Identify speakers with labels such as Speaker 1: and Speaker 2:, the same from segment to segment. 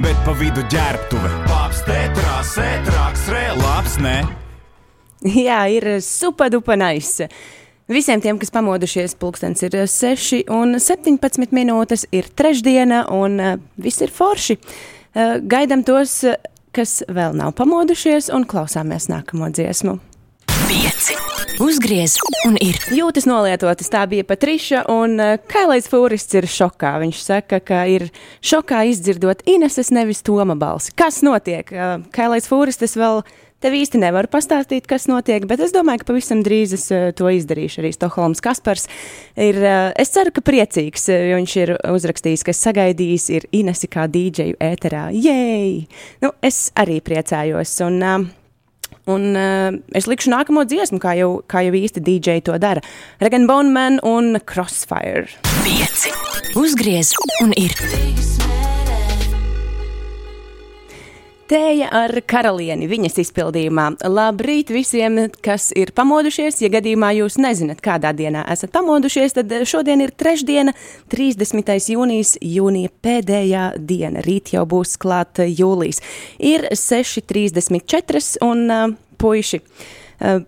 Speaker 1: bet pa vidu ģērbtuve. Labs tetrās, ētrāks, rē, labs, ne?
Speaker 2: Jā, ir supadupanais. Visiem tiem, kas pamodušies, pulkstenis ir 6 un 17 minūtes, ir trešdiena un uh, viss ir forši. Uh, gaidam tos, uh, kas vēl nav pamodušies un klausāmies nākamo dziesmu.
Speaker 3: Pieci. Uzgriez un ir.
Speaker 2: Jūtas nolietotas, tā bija Patriša, un uh, Kailais Fūrists ir šokā. Viņš saka, ka ir šokā izdzirdot Ineses nevis Toma balsi. Kas notiek? Uh, Kailais Fūristis vēl tev īsti nevaru pastāstīt, kas notiek, bet es domāju, ka pavisam drīz es uh, to izdarīšu. Arī Stokholmas Kaspars ir, es ceru, ka priecīgs, jo viņš ir uzrakstījis, ka sagaidījis ir Inesi kā dīdžeju ēterā. Jēj! Nu, es arī priecājos. Un, uh, Un uh, es likšu nākamo dziesmu, kā jau, kā jau īsti DJ to dara. Regan Boneman un Crossfire.
Speaker 3: Pieci. Uzgriez un ir.
Speaker 2: Tēja ar karalieni viņas izpildījumā. Labrīt visiem, kas ir pamodušies. Ja gadījumā jūs nezināt, kādā dienā esat pamodušies, tad šodien ir trešdiena, 30. jūnijas, jūnija pēdējā diena. Rīt jau būs klāt jūlijas. Ir 6.34 un uh, puiši. Uh,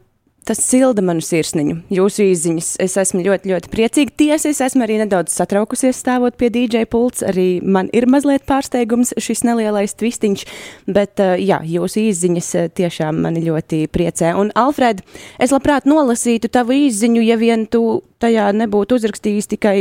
Speaker 2: Tas silda manu sirsniņu, jūsu izziņas. Es esmu ļoti, ļoti priecīga. Tiesa, es esmu arī nedaudz satraukusies stāvot pie DJ pults. Arī man ir mazliet pārsteigums šis nelielais twistiņš, bet uh, jā, jūsu izziņas uh, tiešām mani ļoti priecē. Un, Alfred, es labprāt nolasītu tavu izziņu, ja vien tu tajā nebūtu uzrakstījis tikai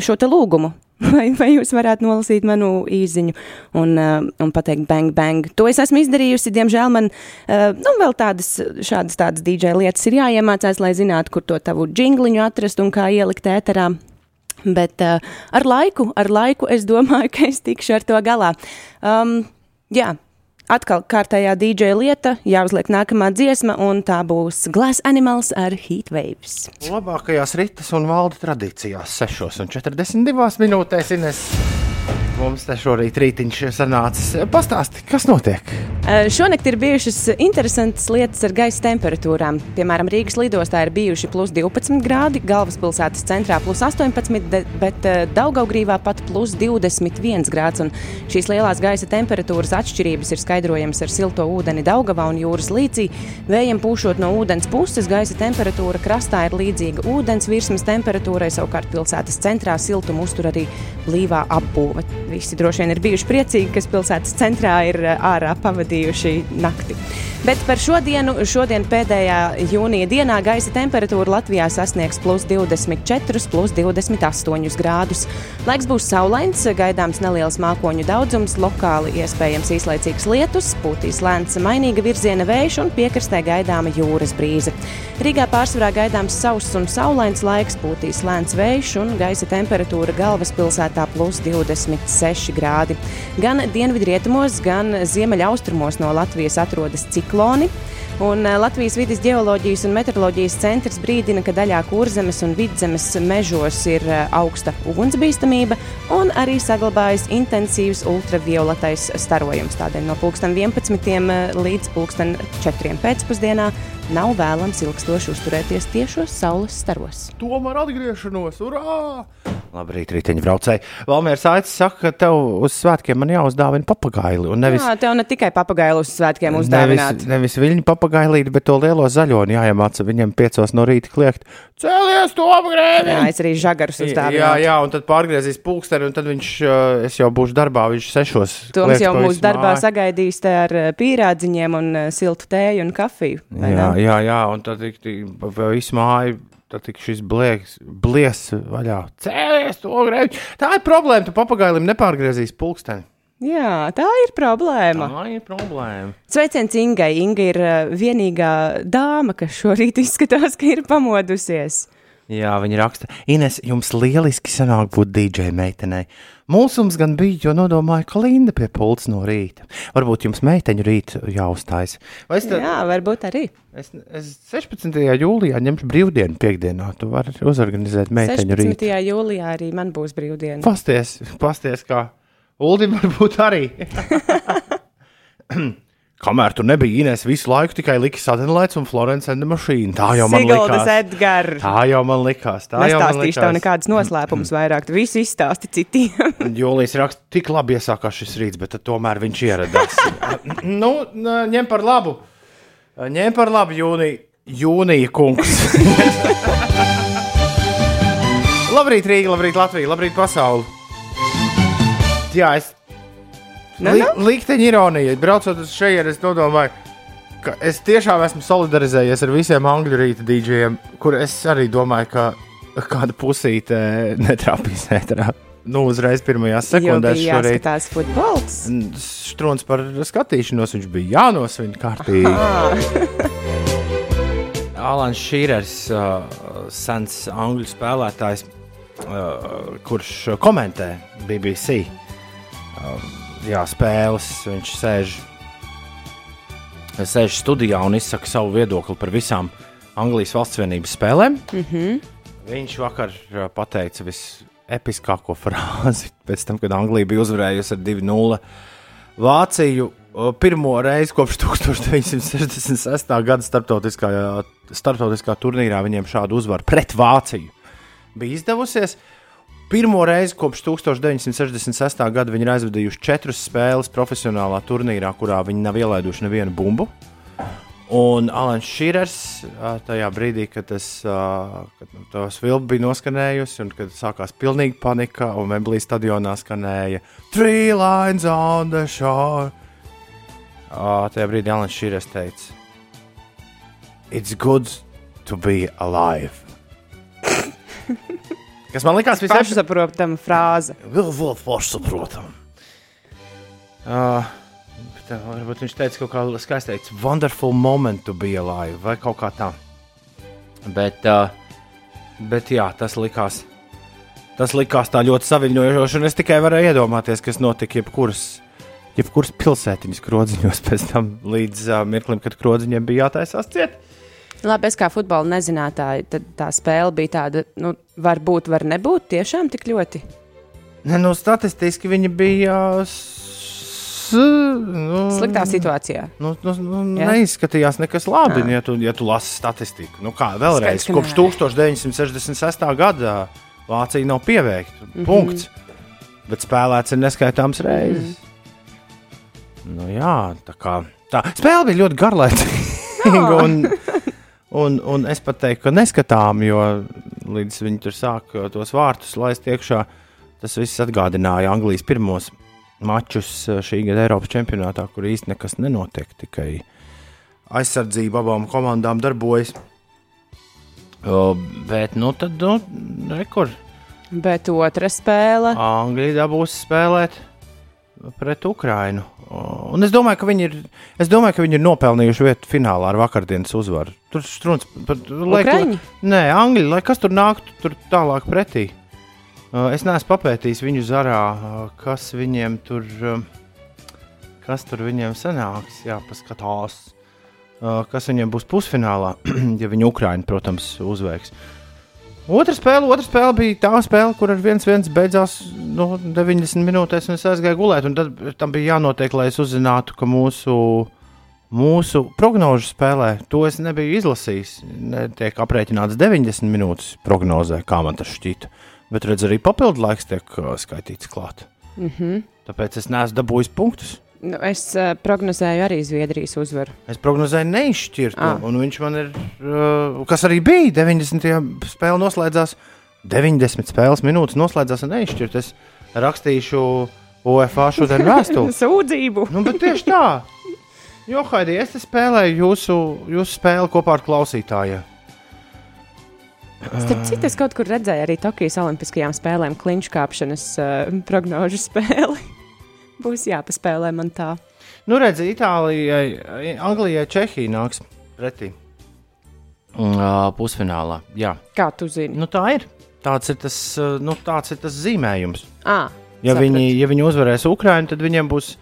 Speaker 2: šo te lūgumu. Vai, vai jūs varētu nolasīt manu īziņu un, uh, un pateikt, bang, bang. To es esmu izdarījusi. Diemžēl man uh, nu, vēl tādas, šādas tādas DJ lietas ir jāiemācās, lai zinātu, kur to tavu jingliņu atrast un kā ielikt ēterā. Bet uh, ar laiku, ar laiku es domāju, ka es tikšu ar to galā. Um, jā, atkal kārtējā DJ lieta, jāuzliek nākamā dziesma, un tā būs Glass Animals ar Heat Waves.
Speaker 4: Labākajās ritas un valda tradīcijās 6,42 minūtēs. Ines. Mums te šorīt rītiņš sanācis. Pastāsti, kas notiek?
Speaker 2: Šonakt ir bijušas interesantas lietas ar gaisa temperatūrām. Piemēram, Rīgas lidostā ir bijuši plus 12 grādi, galvaspilsētas centrā plus 18, de, bet Daugaugrīvā pat plus 21 grāds. Un šīs lielās gaisa temperatūras atšķirības ir skaidrojamas ar silto ūdeni Daugavā un jūras līcī. Vējiem pūšot no ūdens puses, gaisa temperatūra krastā ir līdzīga ūdens virsmas temperatūrai, savukārt pilsētas centrā siltumu uztur arī blīvā apbūve. Visi droši vien ir bijuši priecīgi, kas pilsētas centrā ir ārā pavadījuši nakti. Bet par šodienu, šodien pēdējā jūnija dienā gaisa temperatūra Latvijā sasniegs plus 24, plus 28 grādus. Laiks būs saulains, gaidāms neliels mākoņu daudzums, lokāli iespējams īslaicīgs lietus, pūtīs lēns mainīga virziena vējš un piekrastē gaidāma jūras brīze. Rīgā pārsvarā gaidāms sauss un saulains laiks, pūtīs lēns vējš un gaisa temperatūra galvaspilsētā plus 26 grādi. Gan dienvidrietumos, gan ziemeļaustrumos no Latvijas atrodas cikloni. Un eh, Latvijas vidas geoloģijas un meteoroloģijas centrs brīdina, ka daļā kurzemes un vidzemes mežos ir eh, augsta ugunsbīstamība un arī saglabājas intensīvs ultravioletais starojums. Tādēļ no 11. līdz 4. pēcpusdienā nav vēlams ilgstoši uzturēties tiešos saules staros.
Speaker 4: Tomēr atgriešanos, urā! Labrīt, rīteņa braucēji. Valmērs Aits saka, ka tev uz svētkiem man jāuzdāvina papagaili. Nevis,
Speaker 2: Jā, tev ne tikai papagailu uz svētkiem uzdāvināt.
Speaker 4: nevis, nevis viļņu papagailīti, bet to lielo zaļo un jāiemāca viņiem piecos no rīta kliegt. Cēlies to apgrēbi!
Speaker 2: Jā, es arī žagarus
Speaker 4: Jā,
Speaker 2: uzdāvināju.
Speaker 4: jā, un tad pārgriezīs pulksteni, un tad viņš, uh, es jau būšu darbā, viņš sešos.
Speaker 2: Toms jau mūsu darbā
Speaker 4: māju.
Speaker 2: sagaidīs te ar eh, pīrādziņiem un eh, siltu tēju un kafiju.
Speaker 4: Jā, jā, jā, un tad visu māju. Tad šis blieks, blies vaļā. Cēlies to grēbu. Tā ir problēma. Tu papagailim nepārgriezīs pulksteni.
Speaker 2: jā, tā ir problēma.
Speaker 4: Tā ir problēma.
Speaker 2: Sveiciens Ingai. Inga ir eh, vienīgā dāma, kas šorīt izskatās, ka ir pamodusies.
Speaker 4: Jā, viņi raksta, Ines, jums lieliski sanāk būt DJ meitenei. Mūsums gan bija, jo nodomāju, ka Linda pie pults no rīta. Varbūt jums meiteņu rīt jāuzstājas. Vai es, te,
Speaker 2: Jā, varbūt arī.
Speaker 4: es, es 16. jūlijā ņemšu brīvdienu piekdienā. Tu vari uzorganizēt meiteņu
Speaker 2: 16.
Speaker 4: rītu.
Speaker 2: jūlijā arī man būs brīvdiena.
Speaker 4: Pasties, pasties, kā Uldim varbūt arī. Kamēr tur nebija Inês, visu laiku tikai Lika Sadelaits un Florence and the Machine. Tā jau man
Speaker 2: Siguldas
Speaker 4: likās.
Speaker 2: Edgars.
Speaker 4: Tā jau man likās. Tā jau man
Speaker 2: Nestāstīšu tev
Speaker 4: likās.
Speaker 2: nekādas noslēpumus vairāk. Tu visu izstāsti citiem.
Speaker 4: Jūlijas raksta, tik labi iesākās šis rīts, bet tad tomēr viņš ieradās. nu, n- ņem par labu. Ņem par labu jūniju, jūnija kungs. labrīt, Rīga, labrīt, Latvija, labrīt, pasauli. Jā, es.
Speaker 2: Nu,
Speaker 4: Li,
Speaker 2: nu.
Speaker 4: Likteņa ironija, braucot uz šejienes, es nodomāju, ka es tiešām esmu solidarizējies ar visiem angļu rīta dīdžiem, kur es arī domāju, ka kāda pusīte netrāpīs ēterā. Nu, uzreiz pirmajās sekundēs
Speaker 2: bija
Speaker 4: šorīt.
Speaker 2: jāskatās futbols.
Speaker 4: Strūns par skatīšanos, viņš bija jānosvin kārtīgi. Alans Šīrers, uh, sens angļu spēlētājs, uh, kurš komentē BBC uh, jā, spēles. Viņš sēž, sēž studijā un izsaka savu viedokli par visām Anglijas valsts vienības spēlēm. Mm -hmm. Viņš vakar uh, pateica visepiskāko frāzi pēc tam, kad Anglija bija uzvarējusi ar 2-0 Vāciju. uh, Pirmo reizi kopš 1966. gada starptautiskā, starptautiskā turnīrā viņiem šādu uzvaru pret Vāciju bija izdevusies. Pirmo reizi kopš 1966. gada viņi ir aizvadījuši četras spēles profesionālā turnīrā, kurā viņi nav ielaiduši nevienu bumbu. Un Alans Šīrers ā, tajā brīdī, kad tas, kad nu, tos vilbi bija noskanējusi un kad sākās pilnīga panika un Wembley stadionā skanēja Three lines on the shore. Tajā brīdī Alans Šīrers teica, It's good to be alive. Kas man likās visai
Speaker 2: Pašsaprotama frāze.
Speaker 4: Vēl vēl pašsaprotam. Uh, bet, uh, varbūt viņš teica kaut kā skaisti teikt, wonderful moment to be alive, vai kaut kā tā. Bet, uh, bet jā, tas likās, tas likās tā ļoti saviņojoši, un es tikai varēju iedomāties, kas notika jebkuras, jebkuras pilsētiņas krodziņos pēc tam līdz uh, mirklim, kad krodziņiem bija jātaisās ciet.
Speaker 2: Labi, es kā futbola nezinātāja, tad tā spēle bija tāda, nu, varbūt, var nebūt tiešām tik ļoti.
Speaker 4: Ne, nu, statistiski viņi bija. S, nu,
Speaker 2: Sliktā situācijā.
Speaker 4: Nu, nu, nu,
Speaker 2: Jā.
Speaker 4: neizskatījās nekas labi, ja tu, ja tu lasi statistiku. Nu, kā vēlreiz,
Speaker 2: Skaidrs, ka
Speaker 4: kopš
Speaker 2: nē.
Speaker 4: 1966. gada Vācija nav pieveikta. Mm. -hmm. Punkts. Bet spēlēts ir neskaitāms reizes. Mm. Nu, jā, tā kā tā spēle bija ļoti garlaicīga. un, un, un es pat teiktu, ka neskatām, jo līdz viņi tur sāk uh, tos vārtus laist iekšā, tas viss atgādināja Anglijas pirmos mačus uh, šī gada Eiropas čempionātā, kur īstenībā nekas nenotiek. Tikai aizsardzība abām komandām darbojas. O, bet, nu, tad, nu, rekur,
Speaker 2: Bet otra spēle.
Speaker 4: Anglija dabūs spēlēt pret Ukrajinu. Un es domāju, ka viņi ir, es domāju, ka viņi ir nopelnījuši vietu finālā ar vakardienas uzvaru. Tur strūns par
Speaker 2: Ukraiņi?
Speaker 4: Nē, Angļi, lai kas tur nāktu, tur tālāk pretī. Uh, Es neesmu papētījis viņu zarā, uh, kas viņiem tur, kas tur viņiem sanāks. Jā, paskatās, uh, kas viņiem būs pusfinālā, ja viņi Ukraiņu, protams, uzveiks. Otra spēle, otra spēle bija tā spēle, kur ar 1-1 beidzās nu, 90 minūtēs, un es aizgāju gulēt. Tad tam bija jānotiek, lai es uzzinātu, ka mūsu, mūsu prognožu spēlē to es nebiju izlasījis. Tiek aprēķināts 90 minūtes prognozē, kā man tas šķita. Bet redz, arī papildu laiks tiek uh, skaitīts klāt. Mm -hmm. Tāpēc es neesmu dabūjis punktus.
Speaker 2: Nu, es uh, prognozēju arī Zviedrijas uzvaru.
Speaker 4: Es prognozēju neizšķirtu,
Speaker 2: Ah.
Speaker 4: un viņš man ir, uh, kas arī bija 90. spēle noslēdzās, 90 spēles minūtes noslēdzās un neizšķirt. Es rakstīšu OFA šodien vēstuli.
Speaker 2: Sūdzību!
Speaker 4: nu, bet tieši tā. Jo, Haidī, es spēlēju jūsu, jūsu spēli kopā ar klausītājiem.
Speaker 2: Starp citu, es kaut kur redzēju arī Tokijas Olimpiskajām spēlēm kliņšu kāpšanas uh, prognožu spēli. Būs jāpaspēlē man tā.
Speaker 4: Nu, redziet, Itālijai, Anglijai, Čehijai nāks pretī. Uh, pusfinālā. Jā,
Speaker 2: Kā tu zini?
Speaker 4: nu, tā ir. Tāds ir tas, nu, tāds ir tas zīmējums.
Speaker 2: À,
Speaker 4: Ja
Speaker 2: sapratu.
Speaker 4: viņi, ja viņi uzvarēs Ukraiņu, tad viņiem būs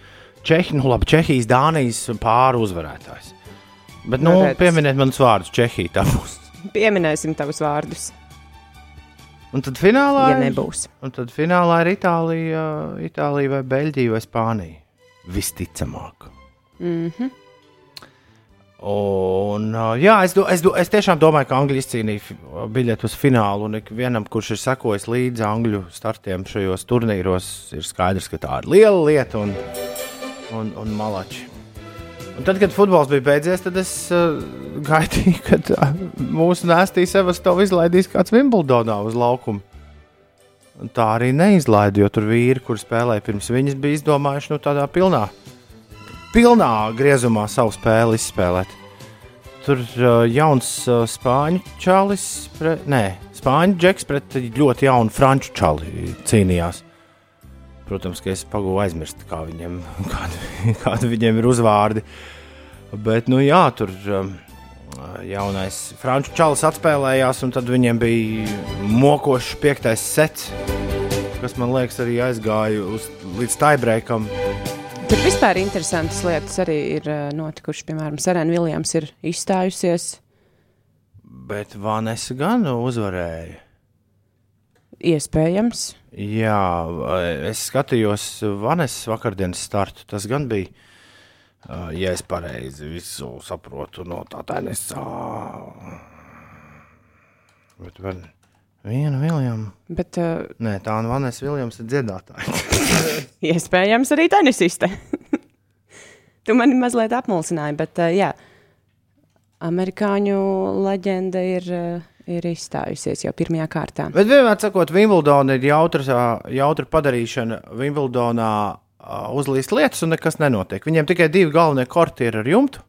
Speaker 4: Čehi, nu, labi, Čehijas, Dānijas pāri uzvarētājs. Bet, nu,
Speaker 2: Nu, redz.
Speaker 4: pieminiet manus vārdus, Čehija.
Speaker 2: Pieminēsim tavus vārdus,
Speaker 4: Un tad finālā,
Speaker 2: ja nebūs.
Speaker 4: un tad finālā ir Itālija, Itālija vai Beļģija vai Spānija. Visticamāk.
Speaker 2: Mm -hmm.
Speaker 4: Un, jā, es, do, es, do, es tiešām domāju, ka Anglija izcīnīja biļeti uz finālu. Un ikvienam, kurš ir sekojis līdzi Angļu startiem šajos turnīros, ir skaidrs, ka tā ir liela lieta un, un, un malači. Un tad, kad futbols bija beidzies, tad es uh, gaidīju, kad uh, mūsu nēstīs Sevastovs izlaidīs kāds Wimbledonā uz laukumu. Un tā arī neizlaida, jo tur vīri, kur spēlēja pirms viņas, bija izdomājuši nu, tādā pilnā, pilnā griezumā savu spēli izspēlēt. Tur uh, jauns uh, spāņu čalis, pre, nē, spāņu džeks pret ļoti jaunu franču čali cīnījās. Protams, ka es pagūju aizmirst, kā viņiem, kādi, kādi viņiem ir uzvārdi. Bet, nu jā, tur um, jaunais franču čalis atspēlējās, un tad viņiem bija mokošs piektais sets, kas man liekas arī aizgāja uz, līdz taibreikam.
Speaker 2: Tur vispār interesantas lietas arī ir uh, notikušas. Piemēram, Serena Viljams ir izstājusies.
Speaker 4: Bet Vanessa gan uzvarēja.
Speaker 2: Iespējams.
Speaker 4: Jā, es skatījos Vanesas vakardienas startu. Tas gan bija, uh, ja es pareizi visu saprotu no tā tenisa. Bet vēl viena Viljama.
Speaker 2: Bet uh,
Speaker 4: Nē, tā ir Vanessa Viljams, ir dziedātāja.
Speaker 2: iespējams arī tenisiste. tu mani mazliet apmulsināji, bet uh, jā, amerikāņu leģenda ir, uh, ir izstājusies jau pirmajā kārtā.
Speaker 4: Bet vienmēr sakot, Wimbledona ir jautra, jautra padarīšana. Wimbledonā uh, uzlīst lietas un nekas nenotiek. Viņiem tikai divi galvenie korti ir ar jumtu.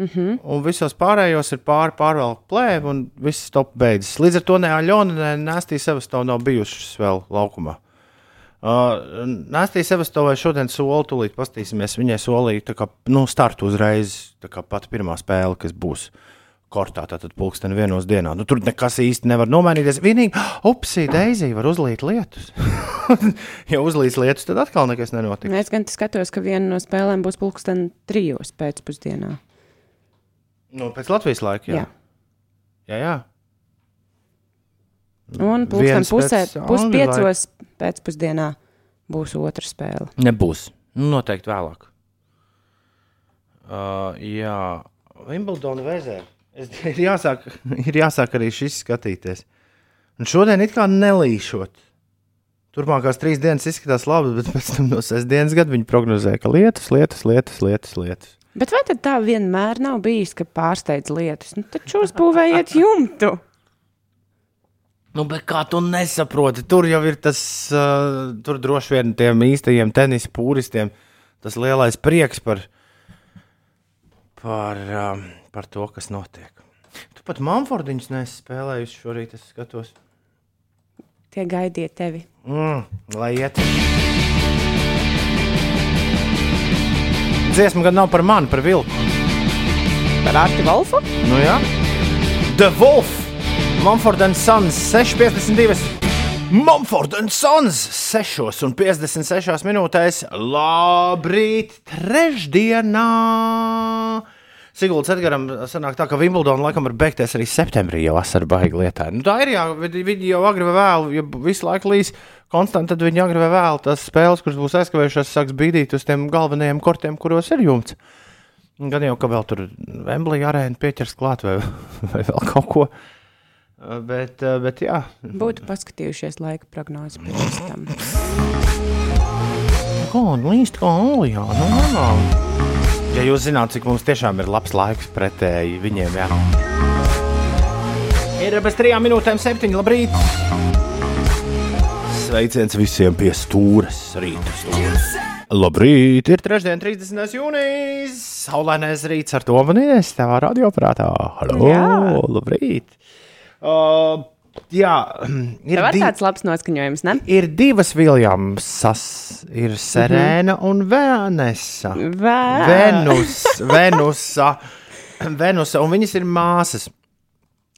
Speaker 4: Mm -hmm. Un visos pārējos ir pāri pārvelk plēvi, un viss top beidzas. Līdz ar to ne Aļona, ne Nēstī Sevastovs nav bijušas vēl laukumā. Uh, Nēstī Sevastovai šodien soli, tūlīt pastīsimies. Viņai solīja kā, nu, startu uzreiz, tā kā pati pirmā spēle, kas būs kortā, tātad pulksteni vienos dienā. Nu, tur nekas īsti nevar nomainīties. Vienīgi, upsī, Deizija var uzlīt lietus. ja uzlīs lietus, tad atkal nekas nenotiks.
Speaker 2: Es gan skatos, ka viena no spēlēm būs pulksten trijos pēcpusdienā.
Speaker 4: Nu, pēc Latvijas laika, jā.
Speaker 2: Jā.
Speaker 4: Jā, jā.
Speaker 2: Un pulksten
Speaker 4: Viens
Speaker 2: pusē, puspiecos pēcpusdienā būs otra spēle.
Speaker 4: Nebūs. Nu, noteikti vēlāk. Uh, jā, Wimbledona vēzē. Es, ir, jāsāk, ir jāsāk arī šis skatīties. Un šodien it kā nelīšot. Turpmākās trīs dienas izskatās labi, bet pēc tam no sestdienas gada viņi prognozē, ka lietus, lietus, lietus, lietus. lietus.
Speaker 2: Bet vai tad tā vienmēr nav bijis, ka pārsteidz lietas? Nu, taču uzbūvējiet jumtu.
Speaker 4: Nu, bet kā tu nesaproti, tur jau ir tas, uh, tur droši vien tiem īstajiem tenisa pūristiem, tas lielais prieks par, par, uh, par to, kas notiek. Tu pat Manfordiņus nesi spēlējusi šorīt, es skatos.
Speaker 2: Tie gaidiet tevi.
Speaker 4: Mm, lai iet. Dziesma gan nav par mani, par vilku.
Speaker 2: Par Arti Volfu?
Speaker 4: Nu jā. The Wolf, Mumford and Sons 6,52. Mumford and Sons 6 un 56 minūtēs. Labrīt, trešdienā! Siguldas Edgars sanāk tā, ka Wimbledona laikam var beigties arī septembrī, jau vasarā baigi lietā. Nu, tā ir jā, viņi jau agri vai vēlu, ja visu laiku līs konstanti, tad viņi agri vai vēlu tās spēles, kuras būs aizkavējušās, sāks bīdīt uz tiem galvenajiem kortiem, kuros ir jumts. Gan jau, ka vēl tur Vemblija arēna pieķers klāt vai, vai vēl kaut ko. Bet, bet jā,
Speaker 2: Būtu paskatījušies laika prognozi pirms tam.
Speaker 4: kāda līnija, kā Anglijā. Nu, nu. Ja jūs zināt, cik mums tiešām ir labs laiks pretēji viņiem, jā. Ir bez trijām minūtēm, septiņi. Labrīt! Sveiciens visiem pie stūres rīta. Stūres. Labrīt! Ir trešdien, 30. jūnijas. Saulainais rīts ar to manīs, tevā radioprātā. Halo!
Speaker 2: Jā.
Speaker 4: Labrīt! Uh, jā, ir divi-
Speaker 2: tāds labs noskaņojums, ne?
Speaker 4: Ir divas Viljamsas, ir Serēna mm -hmm. un Vēnesa.
Speaker 2: Vē.
Speaker 4: Venus, Venusa, Venusa, un viņas ir māsas.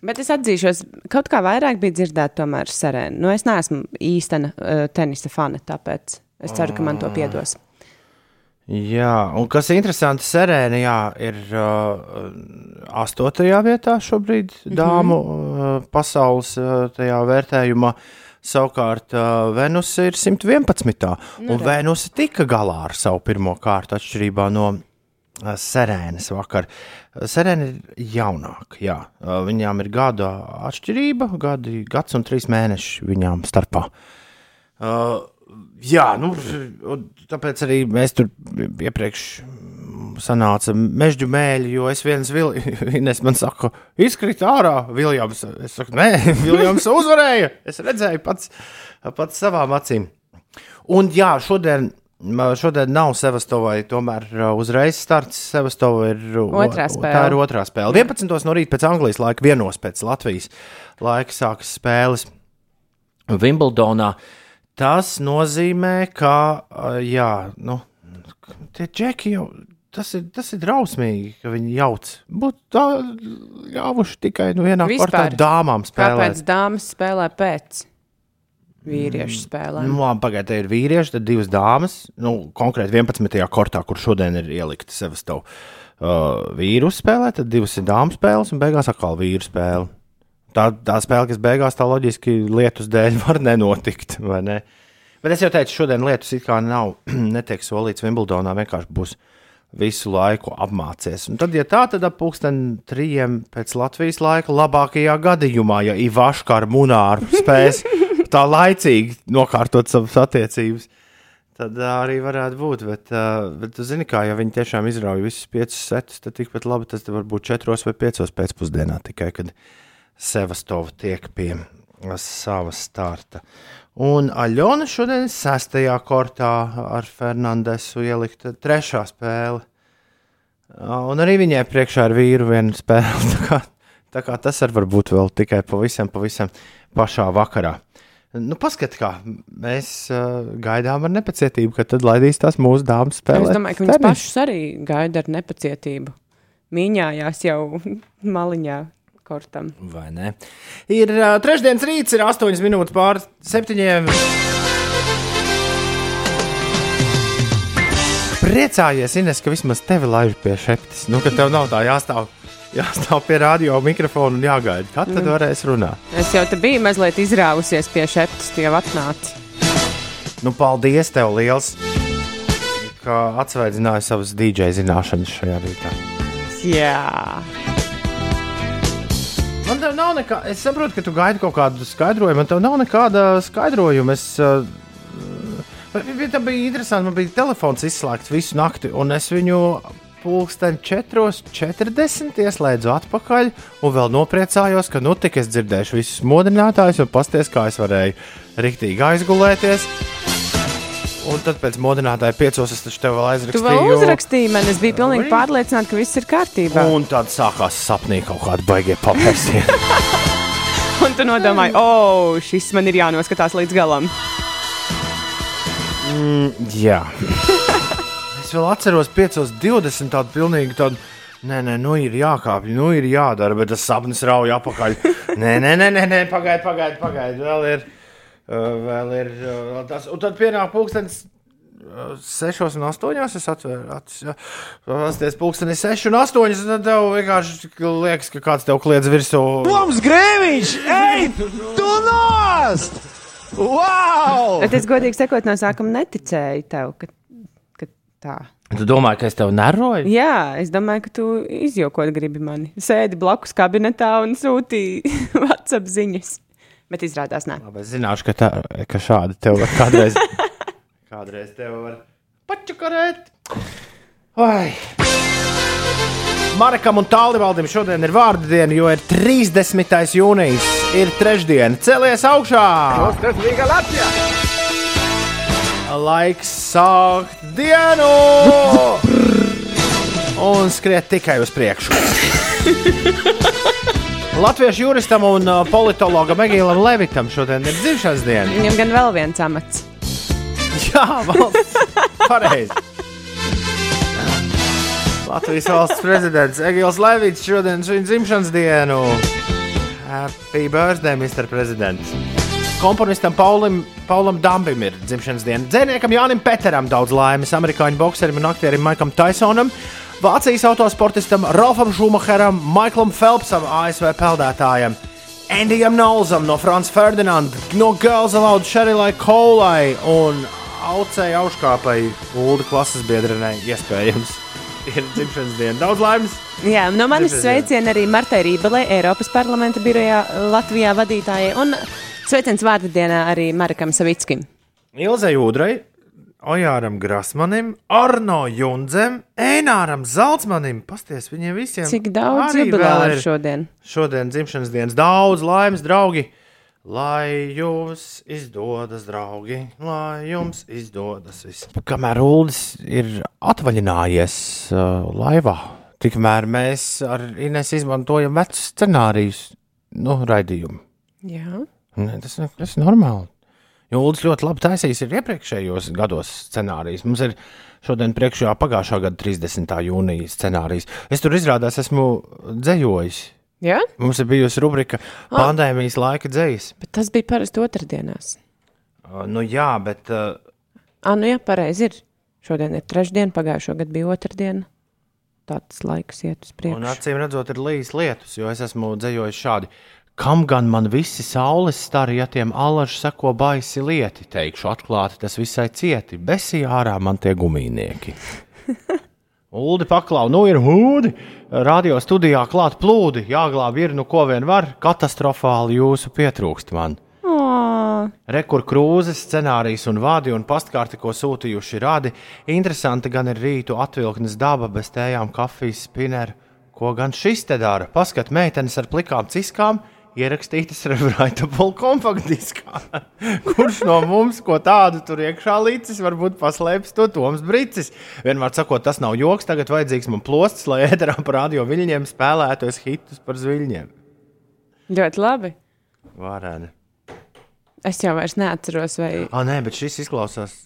Speaker 2: Bet es atzīšos, kaut kā vairāk bija dzirdēta tomēr serēna. Nu, es neesmu īstena uh, tenisa fane, tāpēc es ceru, ka man to piedos.
Speaker 4: Jā, un kas ir interesanti, Serēna jā, ir uh, astotajā vietā šobrīd dāmu uh, pasaules uh, tajā vērtējumā. Savukārt uh, Venusa ir 111. Nu, un Venusa tika galā ar savu pirmo kārtu, atšķirībā no Serēnas vakar. Serēna ir jaunāka. Jā. Viņām ir gada atšķirība, gadi, gads un trīs mēneši viņām starpā. Uh, jā, nu, tāpēc arī mēs tur iepriekš sanāca mežģu mēļi, jo es viens vilnis man saku, izkrīt ārā Viljams. Es saku, nē, Viljams uzvarēja. Es redzēju pats, pats savām acīm. Un jā, šodien Šodien nav Sevastovai, tomēr uh, uzreiz starts. Sevastova ir
Speaker 2: otrā spēle.
Speaker 4: Tā ir otrā spēle. 11. no rīta pēc Anglijas laika, vienos pēc Latvijas laika sākas spēles Wimbledonā. Tas nozīmē, ka, jā, nu, tie džeki jau. Tas ir, tas ir drausmīgi, ka viņi jauc. Būtu tā ļāvuši tikai nu, vienā
Speaker 2: Vispār.
Speaker 4: kārtā dāmām spēlēt.
Speaker 2: Kāpēc dāmas spēlē pēc? vīriešu spēlēm.
Speaker 4: Nu, labi, pagaidiet, te ir vīrieši, tad divas dāmas. Nu, konkrēti 11. kortā, kur šodien ir ielikta Sevastova uh, vīru spēlē, tad divas ir dāmas spēles un beigās atkal vīru spēle. Tā, tā spēle, kas beigās tā loģiski lietus dēļ var nenotikt, vai ne? Bet es jau teicu, šodien lietus it kā nav, netiek solīts Wimbledonā, vienkārši būs visu laiku apmācies. Un tad, ja tā, tad ap pulksten trījiem pēc Latvijas laika labākajā gadījumā, ja Ivaška ar Munāru spēs tā laicīgi nokārtot savas attiecības. Tad uh, arī varētu būt. Bet, uh, bet tu zini, kā ja viņi tiešām izrauj visus piecus setus, tad tikpat labi tas var būt četros vai piecos pēcpusdienā, tikai kad Sevastova tiek pie sava starta. Un Aļona šodien ir sestajā kortā ar Fernandesu ielikta trešā spēle. Un arī viņai priekšā ir vīru viena spēle. Tā kā, tā kā tas var būt vēl tikai pavisam, pavisam pašā vakarā. Nu, Paskatieties, kā mēs uh, gaidām ar nepacietību, kad tad laidīs tās mūsu dāmas spēlēt.
Speaker 2: Es domāju, ka viņas pašas arī gaida ar nepacietību. Mīņājās jau maliņā kortam.
Speaker 4: Vai ne? Ir uh, trešdienas rīts, ir 8 minūtes pār 7. Priecājies, Ines, ka vismaz tevi laiž pie šeptes. Nu, ka tev nav tā jāstāv jāstāv pie radio mikrofona un jāgaida. Kad tad mm. varēs runāt?
Speaker 2: Es jau te biju mazliet izrāvusies pie šeptes, tie jau atnāca.
Speaker 4: Nu, paldies tev liels, ka atsveidzināji savas DJ zināšanas šajā rītā.
Speaker 2: Jā.
Speaker 4: Man te nav nekā, es saprotu, ka tu gaidi kaut kādu skaidrojumu, man te nav nekāda skaidrojuma. Es, uh, Tā bija interesanti. Man bija telefons izslēgts visu nakti, un es viņu pulksten 4.40 ieslēdzu atpakaļ un vēl nopriecājos, ka nu tik es dzirdēšu visus modinātājus un pasties, kā es varēju riktīgi aizgulēties. Un tad pēc modinātāja piecos es taču tev vēl aizrakstīju. Tu
Speaker 2: vēl uzrakstīji man, es biju pilnīgi pārliecināta, ka viss ir kārtībā.
Speaker 4: Un tad sākās sapnī kaut kāda baigie papēsieni.
Speaker 2: un tu nodomāji, o, oh, šis man ir jānoskatās līdz galam.
Speaker 4: Mm, jā es vēl atceros 5.20. tādu pilnīgi tādu. Nē, nē, nu ir jākāpj, nu ir jādara, bet tas sapnis rauj apakaļ. nē, nē, nē, nē, nē pagaidi, pagaidi, pagaidi. Vēl ir, vēl ir tas. Un tad pienāk pulkstenis. Uh, sešos un astoņos es atvēru acis. Tas pulkstenis seši un astoņi. Tad tev vienkārši liekas, ka kāds tev kliedz virsū.
Speaker 1: Mums grēviņš! Ej, tu nost! Wow!
Speaker 2: Bet es godīgi sakot, no sākuma neticēju tev, ka Tā.
Speaker 4: Tu domā, ka es tev neroju?
Speaker 2: Jā, es domāju, ka tu izjokot gribi mani. Sēdi blakus kabinetā un sūtīji WhatsApp ziņas. Bet izrādās, nē.
Speaker 4: Labi, es zināšu, ka, tā, ka šādi tev var kādreiz, kādreiz tev var pačakarēt. Vai. Marekam un Tālivaldam šodien ir vārdu diena, jo ir 30. jūnijas, ir trešdiena. Celies augšā!
Speaker 1: Tas ir Latvijā!
Speaker 4: Laiks sākt dienu! Un skriet tikai uz priekšu. Latviešu juristam un uh, politologam Egīlam Levitam šodien ir dzimšanas diena.
Speaker 2: Viņam gan vēl viens amats.
Speaker 4: Jā, valsts. Pareizi. Latvijas valsts prezidents Egīls Levits šodien svin dzimšanas dienu. Happy birthday, Mr. President! Komponistam Paulim, Paulam Dambim ir dzimšanas diena. Dzēniekam Jānim Peteram daudz laimes, amerikāņu bokserim un aktierim Maikam Tysonam, Vācijas autosportistam Ralfam Šumacheram, Maiklam Phelpsam, ASV peldētājam, Andijam Nolzam no Frančijas Ferdinanda, no Girls Aloud Sherilai Kolai un Aucei Auškāpai, Ulu klases biedrenei iespējams. ir dzimšanas diena. Daudz laimes!
Speaker 2: Jā, no manis sveicieni arī Martai Rībelē, Eiropas parlamenta birojā Latvijā vadītājai. Un sveiciens vārdu dienā arī Marakam Savickim.
Speaker 4: Ilzai Udrai, Ojāram Grasmanim, Arno Jundzem, Ēnāram Zeltsmanim. Pasties viņiem visiem!
Speaker 2: Cik daudz jubilāru šodien?
Speaker 4: Šodien dzimšanas dienas daudz laimes, draugi! Lai jums izdodas, draugi, lai jums izdodas viss. Kamēr Ulas ir atvaļinājies uh, laivā, tikmēr mēs ar Ines izmantojam vecus scenārijus, nu, raidījumu.
Speaker 2: Jā.
Speaker 4: Ne, tas, tas ir normāli. Jūlis ļoti labi taisījis ir iepriekšējos gados scenārijus. Mums ir šodien priekšā pagājušā gada 30. jūnija scenārijs. Es tur izrādās esmu dzējojis.
Speaker 2: Jā?
Speaker 4: Mums ir bijusi rubrika pandēmijas laika dzējas.
Speaker 2: Bet tas bija parasti otrdienās.
Speaker 4: Uh, Nu jā, bet uh,
Speaker 2: Ah, nu jā, pareizi ir. Šodien ir trešdiena, pagājušo gadu bija otrdiena. Tāds laiks iet uz
Speaker 4: un
Speaker 2: priekšu.
Speaker 4: acīm redzot, ir līdz lietus, jo es esmu dzējojis šādi. Kam gan man visi saules stari, ja tiem alaži seko baisi lieti, teikšu atklāti, tas visai cieti, besī ārā man tie gumijnieki. Uldi paklau, nu ir hūdi, radio studijā klāt plūdi, jāglāb ir, nu ko vien var, katastrofāli jūsu pietrūkst man. Rekur krūzes, scenārijs un vādi un pastkarti, ko sūtījuši rādi. Interesanti gan ir rītu atvilknes daba bez tējām, kafijas, spineru. Ko gan šis te dara? Paskat, meitenes ar plikām ciskām, ierakstītas Revraitable kompaktdiskā. Kurš no mums ko tādu tur iekšā līcis, varbūt paslēpis to Toms Brīsis. Vienmēr sakot, tas nav joks, tagad vajadzīgs man plosts, lai ēterā par radio viļņiem spēlētos hitus par zviļņiem.
Speaker 2: ļoti labi.
Speaker 4: Varēni.
Speaker 2: Es jau vairs neatceros, vai,
Speaker 4: Ah, nē, bet šis izklausās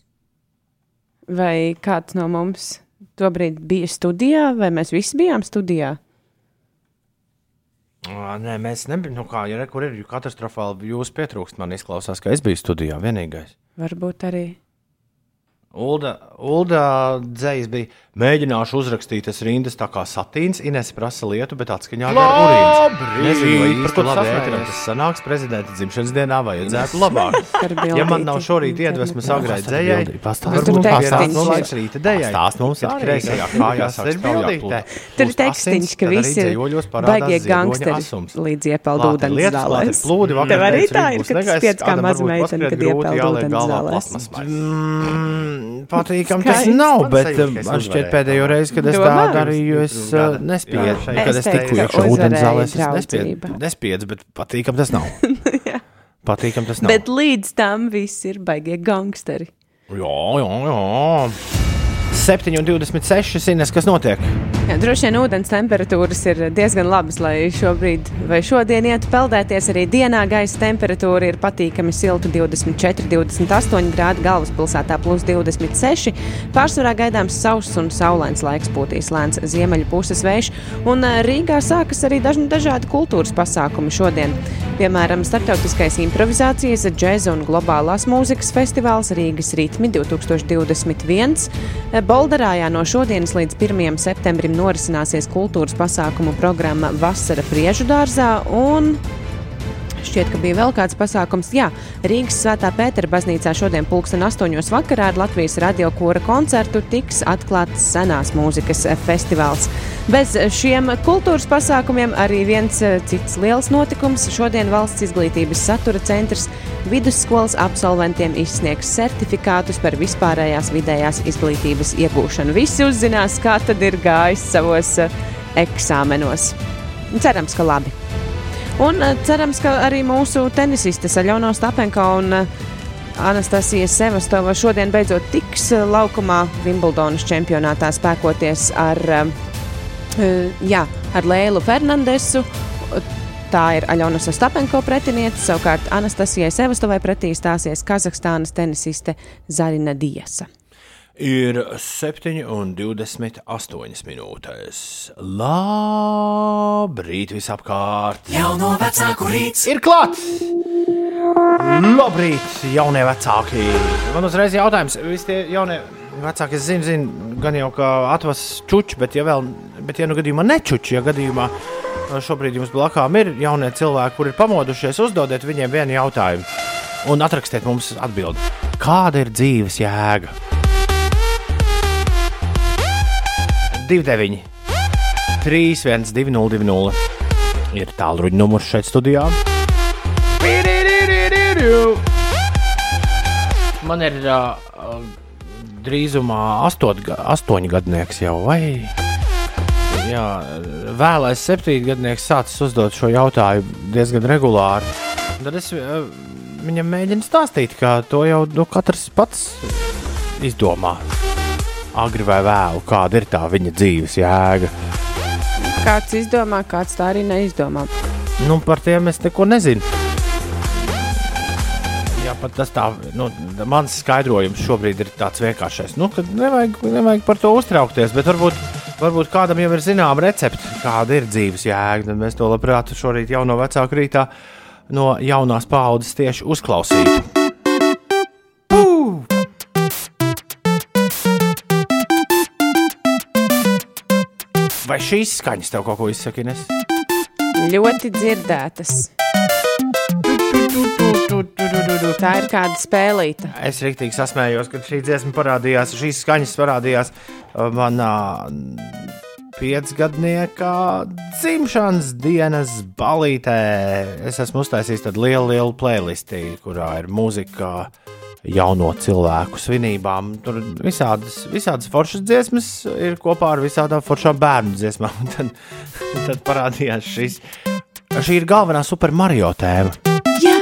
Speaker 2: vai kāds no mums tobrīd bija studijā, vai mēs visi bijām studijā.
Speaker 4: Nē, mēs nebijām. Nu, kā jau tur ir katastrofāli, jūs pietrūkst. Man izklausās, ka es biju studijā vienīgais.
Speaker 2: Varbūt arī.
Speaker 4: Ulda, Ulda dzējas bija. Mēģināšu uzrakstīt tas rindas tā kā satīns. Ines prasa lietu, bet atskaņā. Nezinu, vai par ko tas sasmēķinām. Tas sanāks prezidenta dzimšanas dienā vajadzētu labāk. Ja man nav šorīt iedvesmas agrai dzējai, varbūt
Speaker 2: tekstiņš
Speaker 4: pienāks
Speaker 2: ir.
Speaker 4: laiks rīta dējai.
Speaker 5: Stāst mums arī.
Speaker 4: kreisajā kājā sāk
Speaker 5: ir bildītē.
Speaker 2: Tur ir
Speaker 4: asins,
Speaker 2: ka visi ir baigie gangsteri
Speaker 4: asums.
Speaker 2: līdz iepeld
Speaker 4: ir
Speaker 2: ūdens
Speaker 4: ir
Speaker 2: zālēs.
Speaker 4: plūdi, vakar
Speaker 2: Tev arī tā ir, kad
Speaker 4: negaiss,
Speaker 2: spiedz kā
Speaker 4: kādam
Speaker 2: maza
Speaker 4: varbūt
Speaker 2: meitene,
Speaker 4: paskriet
Speaker 2: kad iepeld ūdens zālēs.
Speaker 4: Patīkam tas
Speaker 2: Skaisti.
Speaker 4: nav,
Speaker 5: Man
Speaker 4: bet
Speaker 5: sajūta,
Speaker 4: um, man šķiet pēdējo reizi, kad es tā darīju, es uh, nespēju. Kad
Speaker 2: Es
Speaker 4: tiku iekšā ūdens zālēs, es nespēju. Nespēju, bet patīkam tas nav. Patīkam tas nav.
Speaker 2: Bet līdz tam viss ir baigie gangsteri.
Speaker 4: Jā, jā, jā. 7,26 Ines, kas notiek?
Speaker 2: Jā, droši vien ūdens temperatūras ir diezgan labas, lai šobrīd vai šodien ietu peldēties. Arī dienā gaisa temperatūra ir patīkami silta 24, 28 grādi, galvaspilsētā plus 26. Pārsvarā gaidāms sauss un saulains laiks pūtīs lēns ziemeļu puses vējš, un ā, Rīgā sākas arī dažni dažādi kultūras pasākumi šodien. Piemēram, starptautiskais improvizācijas, džēza un globālās mūzikas festivāls Rīgas ritmi 2021. Bolderājā no šodienas līdz 1. septembrim norisināsies kultūras pasākumu programma Vasara Priežu dārzā un Šķiet, ka bija vēl kāds pasākums. Jā, Rīgas Svētā Pētera baznīcā šodien pulksten 8. vakarā ar Latvijas radio kora koncertu tiks atklāts senās mūzikas festivāls. Bez šiem kultūras pasākumiem arī viens eh, cits liels notikums. Šodien valsts izglītības satura centrs vidusskolas absolventiem izsniegs certifikātus par vispārējās vidējās izglītības iegūšanu. Visi uzzinās, kā tad ir gājis savos eh, eksāmenos. Cerams, ka labi. Un eh, cerams, ka arī mūsu tenisistes Aļona Stapenko un eh, Anastasija Sevastova šodien beidzot tiks eh, laukumā Wimbledonas čempionātā spēkoties ar, jā, ar Lēlu Fernandesu. Tā ir Aļona Stapenko pretiniece, savukārt Anastasijai Sevastovai pretī stāsies Kazahstānas tenisiste Zarina Diesa.
Speaker 4: Ir 7,28 minūtes. Labrīt, visapkārt!
Speaker 1: Jauno vecāku rīts.
Speaker 4: Ir klāts! Labrīt, jaunie vecāki! Man uzreiz jautājums, visi tie jaunie vecāki, es zinu, zinu gan jau kā atvas čuči, bet ja vēl, bet ja nu gadījumā nečuči, ja gadījumā šobrīd jums blakām ir jaunie cilvēki, kuri ir pamodušies, uzdodiet viņiem vienu jautājumu un atrakstiet mums atbildi. Kāda ir dzīves jēga? 29, 3, 1, 2, 0, 2, 0. Ir tālruņa numurs šeit studijā. Man ir uh, drīzumā astoņ, astoņi gadnieks jau, vai? Jā, vēlais septiņgadnieks sācis uzdot šo jautājumu diezgan regulāri. Tad es uh, viņam mēģinu stāstīt, ka to jau nu, katrs pats izdomā. Agri vai vēlu, kāda ir tā viņa dzīves jēga.
Speaker 2: Kāds izdomā, kāds tā arī neizdomā.
Speaker 4: Nu, par tiem es neko nezinu. Jā, pat tas tā, nu, mans skaidrojums šobrīd ir tāds vienkāršais. Nu, ka nevajag, nevajag par to uztraukties, bet varbūt, varbūt kādam jau ir zināma recepte, kāda ir dzīves jēga. Tad mēs to labprāt šorīt jau no vecāka rītā no jaunās paudzes tieši uzklausītu. Vai šīs skaņas tev kaut ko izsaka? Ines?
Speaker 2: Ļoti dzirdētas. Tā ir kāda spēlīta.
Speaker 4: Es rīktīgi sasmējos, kad šī dziesma parādījās, šīs skaņas parādījās uh, manā piecgadnieka dzimšanas dienas balītē. Es esmu uztaisījis tādu lielu, lielu playlisti, kurā ir mūzika jauno cilvēku svinībām. Tur visādas, visādas foršas dziesmas ir kopā ar visādām foršām bērnu dziesmām. Tad, tad parādījās šis. Šī ir galvenā Super Mario tēma.
Speaker 2: Jā!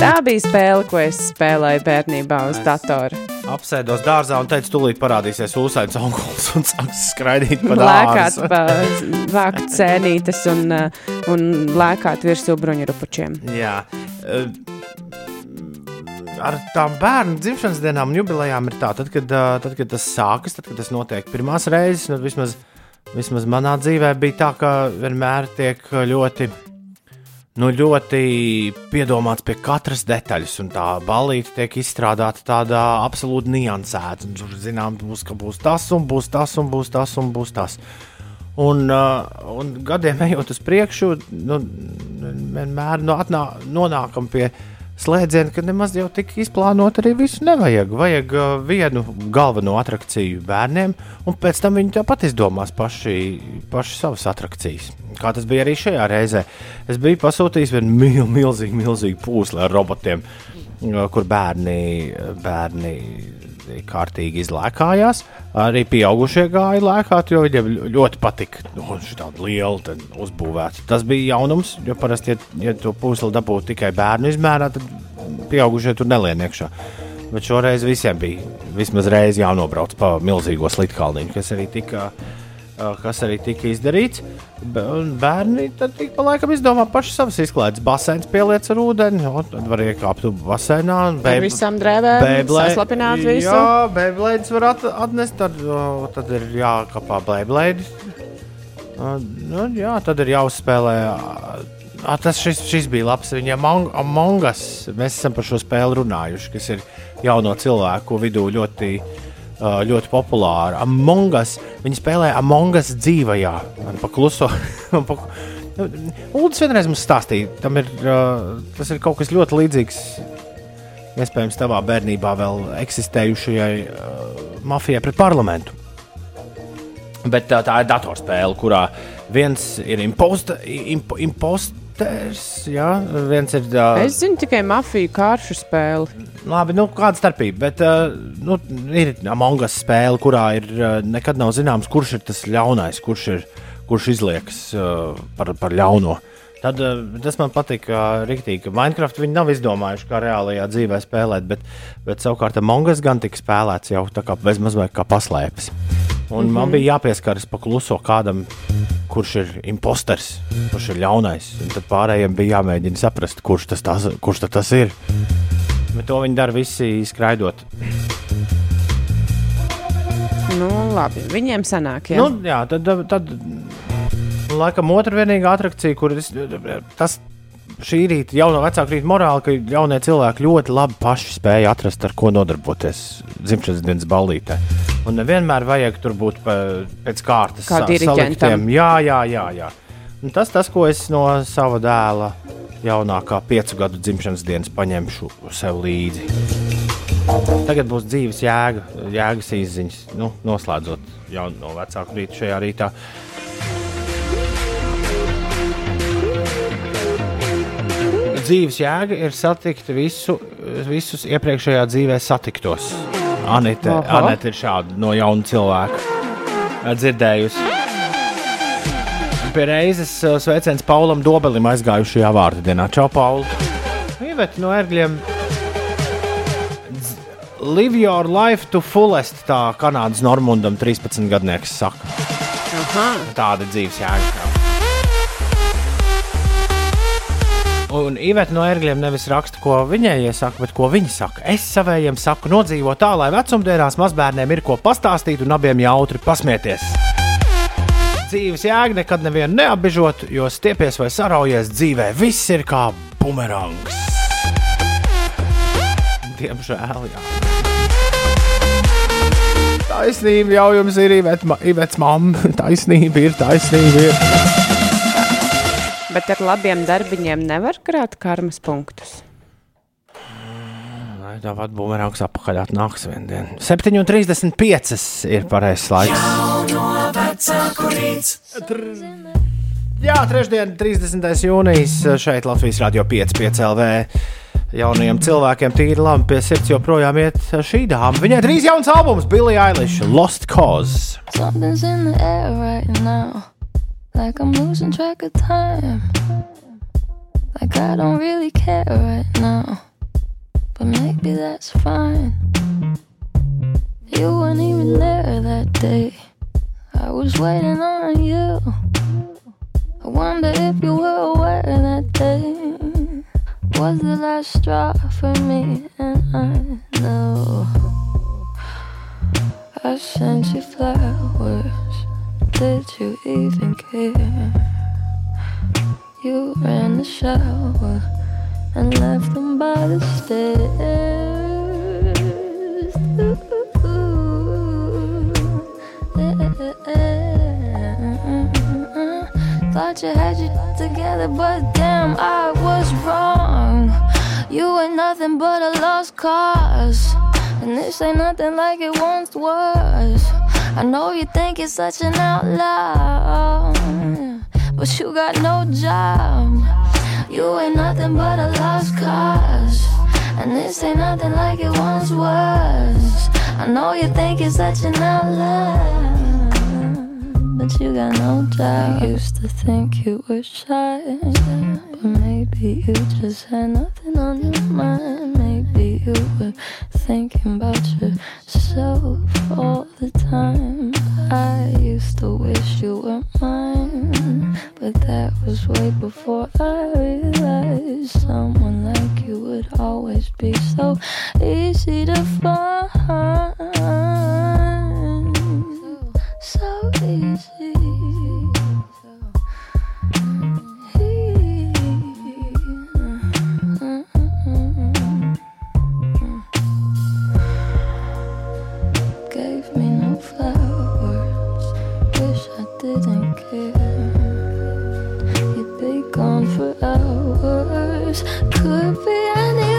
Speaker 2: Tā bija spēle, ko es spēlēju bērnībā uz datora.
Speaker 4: Apsēdos dārzā un teicu, tūlīt parādīsies ūsainis onkulis un sāks skraidīt pa
Speaker 2: Lēkāt,
Speaker 4: dārzu.
Speaker 2: pa, vākt sēnītes un, uh, un lēkāt virsū bruņurupučiem.
Speaker 4: Jā. eh, Ar tām bērnu dzimšanas dienām un jubilejām ir tā, tad, kad, eh, tad, kad tas sākas, tad, kad tas notiek pirmās reizes, nu, vismaz, vismaz manā dzīvē bija tā, ka vienmēr tiek ļoti, nu, ļoti piedomāts pie katras detaļas, un tā balīte tiek izstrādāta tādā absolūti niansēta. Tur, zinām, būs, ka būs tas, un būs tas, un būs tas, un būs tas. Un, uh, un gadiem ejot uz priekšu, nu, vienmēr nu, atnā, nonākam pie slēdziena, ka nemaz jau tik izplānot arī visu nevajag. Vajag uh, vienu galveno atrakciju bērniem, un pēc tam viņi tāpat izdomās paši, paši savas atrakcijas. Kā tas bija arī šajā reizē. Es biju pasūtījis vienu mil, milzīgu, milzīgu pūsli ar robotiem, uh, kur bērni, bērni kārtīgi izlēkājās. Arī pieaugušie gāja lēkāt, jo viņiem ļoti patika nu, tāda liela uzbūvēta. Tas bija jaunums, jo parasti, ja, ja to pūsli dabūtu tikai bērnu izmērā, tad pieaugušie tur nelien iekšā. Bet šoreiz visiem bija vismaz reizi jānobrauc pa milzīgo slitkalniņu, kas arī tika, ā, kas arī tika izdarīts. Bērni tad ik pa laikam izdomā paši savas izklaides. Baseins pieliec ar ūdeni, un tad var iekāpt baseinā. un
Speaker 2: Ar visām drēbēm,
Speaker 4: Beyblade-
Speaker 2: saslapināt visu.
Speaker 4: Jā, Beyblades var at atnest, tad, tad ir jākapā Beyblade. Uh, Nu, jā, tad ir jāuzspēlē. ā, Tas šis, šis bija labs. Viņa Among, Among Us. Mēs esam par šo spēli runājuši, kas ir jauno cilvēku vidū ļoti, ā, ļoti populāra. Among Us. Viņi spēlē Among Us dzīvajā, man pa kluso. man pa- Uldis vienreiz mums stāstīja, tam ir, tas ir kaut kas ļoti līdzīgs iespējams, tavā bērnībā vēl eksistējušajai uh, mafijai pret parlamentu. Bet tā, tā ir datorspēle, kurā viens ir imposta, imp, imposters, jā, viens ir. Uh,
Speaker 2: Es zinu tikai mafiju kāršu spēli.
Speaker 4: Labi, nu, kāda starpība. Bet uh, nu, ir Among Us spēle, kurā ir uh, nekad nav zināms, kurš ir tas ļaunais, kurš, ir, kurš izliekas uh, par, par ļauno. Tad, uh, tas man patīk, ka Rīgtīgi Minecraft viņi nav izdomājuši, kā reālajā dzīvē spēlēt, bet, bet savukārt Among Us gan tika spēlēts jau tā kā bezmazliet kā paslēpes. Un mm -hmm. man bija jāpieskaras pa kluso kādam, kurš ir imposters, kurš ir ļaunais. Un tad pārējiem bija jāmēģina saprast, kurš tas, tas, kurš tas ir. Bet to viņi dara visi skraidot.
Speaker 2: Nu, labi, viņiem sanāk, jā.
Speaker 4: Nu, jā tad, tad laikam otra vienīgā attrakcija, kur es, tas šī rīta, jau no vecāka rīta morāla, ka jaunie cilvēki ļoti labi paši spēja atrast, ar ko nodarboties dzimšanas dienas ballītē. Un nevienmēr vajag tur būt pa, pēc kārtas.
Speaker 2: Kā
Speaker 4: saliktiem. Jā, jā, jā. jā. Un tas, tas, ko es no sava dēla jaunākā piecu gadu dzimšanas dienas paņemšu sev līdzi. Tagad būs dzīves jēga, jēgas izziņas, nu, noslēdzot jau no vecāku rīta šajā rītā. Dzīves jēga ir satikt visu, visus iepriekšējā dzīvē satiktos. Anita. Anita ir šāda no jauna cilvēka dzirdējusi. Pie reizes uh, sveiciens Paulam Dobelim aizgājušajā vārdu dienā. Čau, Pauli! Iveti no ērgļiem. Live your life to fullest, tā Kanādas Normundam 13 gadnieks saka. Tāda dzīves jēga. Un Iveta no ērgļiem nevis raksta, ko viņai iesaka, bet ko viņa saka. Es savējiem saku, nodzīvo tā, lai vecumdienās mazbērniem ir ko pastāstīt un abiem jautri pasmieties. Dzīves jēga nekad nevienu neapbežot, jo stiepies vai saraujies dzīvē, viss ir kā bumerangs. Diemžēl, jā. Taisnība jau jums ir Ivets mamma. Taisnība ir, taisnība ir.
Speaker 2: Bet ar labiem darbiņiem nevar krāt karmas punktus.
Speaker 4: Lai tāpat bumerangs apakaļ atnāks vien dienu. 7,35 ir pareizais laiks. Jā, trešdien, 30. jūnijas šeit Latvijas Rādio 5, 5 LV. Jaunajiem cilvēkiem tīri labi pie sirds joprojām iet šī dāma. Viņai drīz jauns albums, Billie Eilish, Lost Cause.
Speaker 5: Something's in the air right now. Like I'm losing track of time. Like I don't really care right now. But maybe that's fine. You weren't even there that day. I was waiting on you. I wonder if you were aware that day was the last straw for me. And I know I sent you flowers. Did you even care? You ran the shower and left them by the stairs. Thought you had you together, but damn, I was wrong. You ain't nothing but a lost cause. And this ain't nothing like it once was. I know you think you're such an outlaw, but you got no job. You ain't nothing but a lost cause. And this ain't nothing like it once was. I know you think you're such an outlaw, but you got no job. I used to think you were shy, but maybe you just had nothing on your mind. Maybe you were thinking about yourself all the time. I used to wish you were mine, but that was way before I realized someone like you would always be so easy to find. So easy. Hours. Could be anywhere.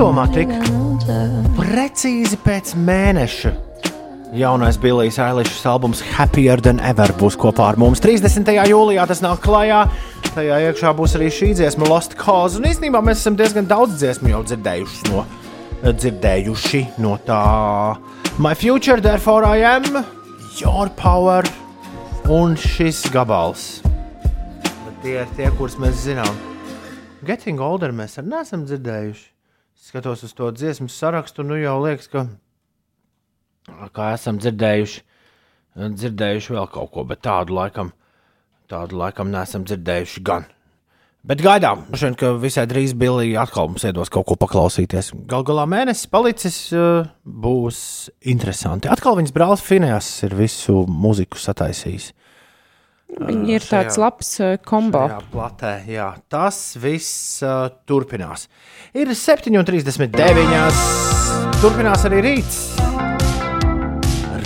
Speaker 4: Padomā tik precīzi pēc mēneša. Jaunais Billijs Eilišs albums Happier Than Ever būs kopā ar mums 30. jūlijā. Tas nāk klajā. Tajā iekšā būs arī šī dziesma, Lost Cause. Un īstenībā mēs esam diezgan daudz dziesmu jau dzirdējuši no, dzirdējuši no tā. My Future, Therefore I Am, Your Power un šis gabals. Bet Tie ir tie, kurus mēs zinām. Getting Older mēs arī neesam dzirdējuši. Skatos uz to dziesmu sarakstu, nu jau liekas, ka kā esam dzirdējuši, dzirdējuši vēl kaut ko, bet tādu laikam,
Speaker 6: tādu laikam neesam dzirdējuši gan. Bet gaidām, šodien, ka visai drīz Bilija atkal mums iedos kaut ko paklausīties. Galu galā mēnesis palicis, uh, būs interesanti. Atkal viņas brālis Finējas ir visu mūziku sataisījis.
Speaker 2: Viņi ir tāds
Speaker 6: šajā-
Speaker 2: labs uh, kombo.
Speaker 6: Jā, platē, jā. Tas viss uh, turpinās. Ir 7,39. Turpinās arī rīts.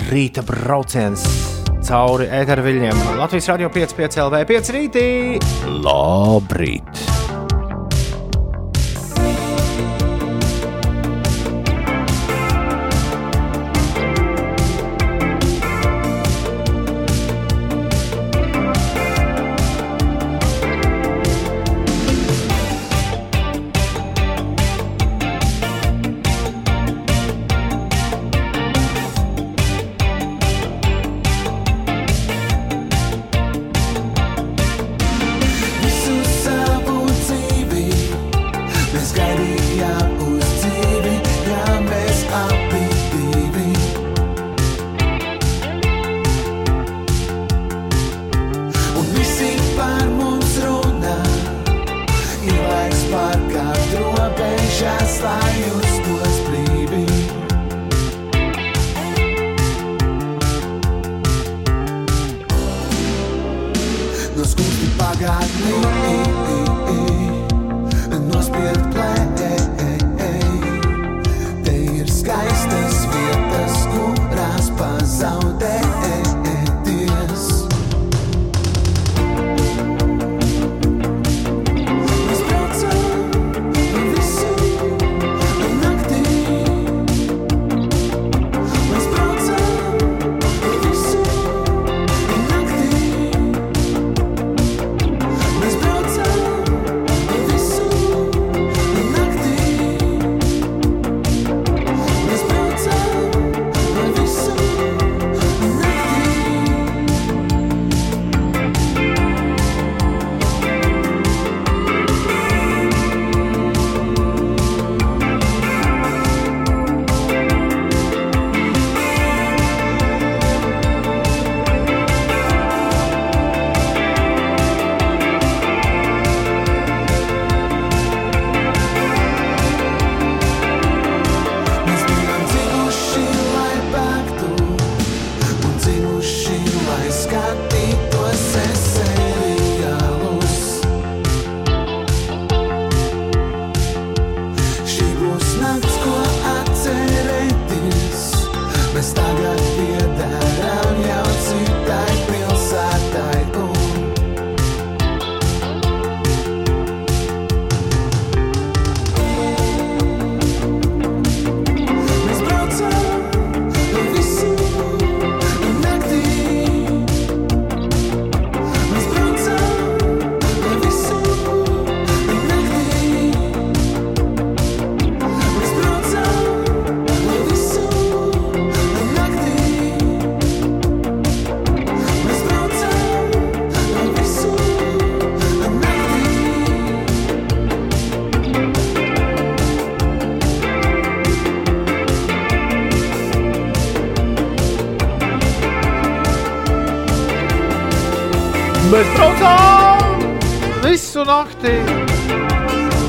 Speaker 6: Rīta brauciens cauri ēterviļņiem. Latvijas radio 5,5 LV 5 rītī. Labrīt!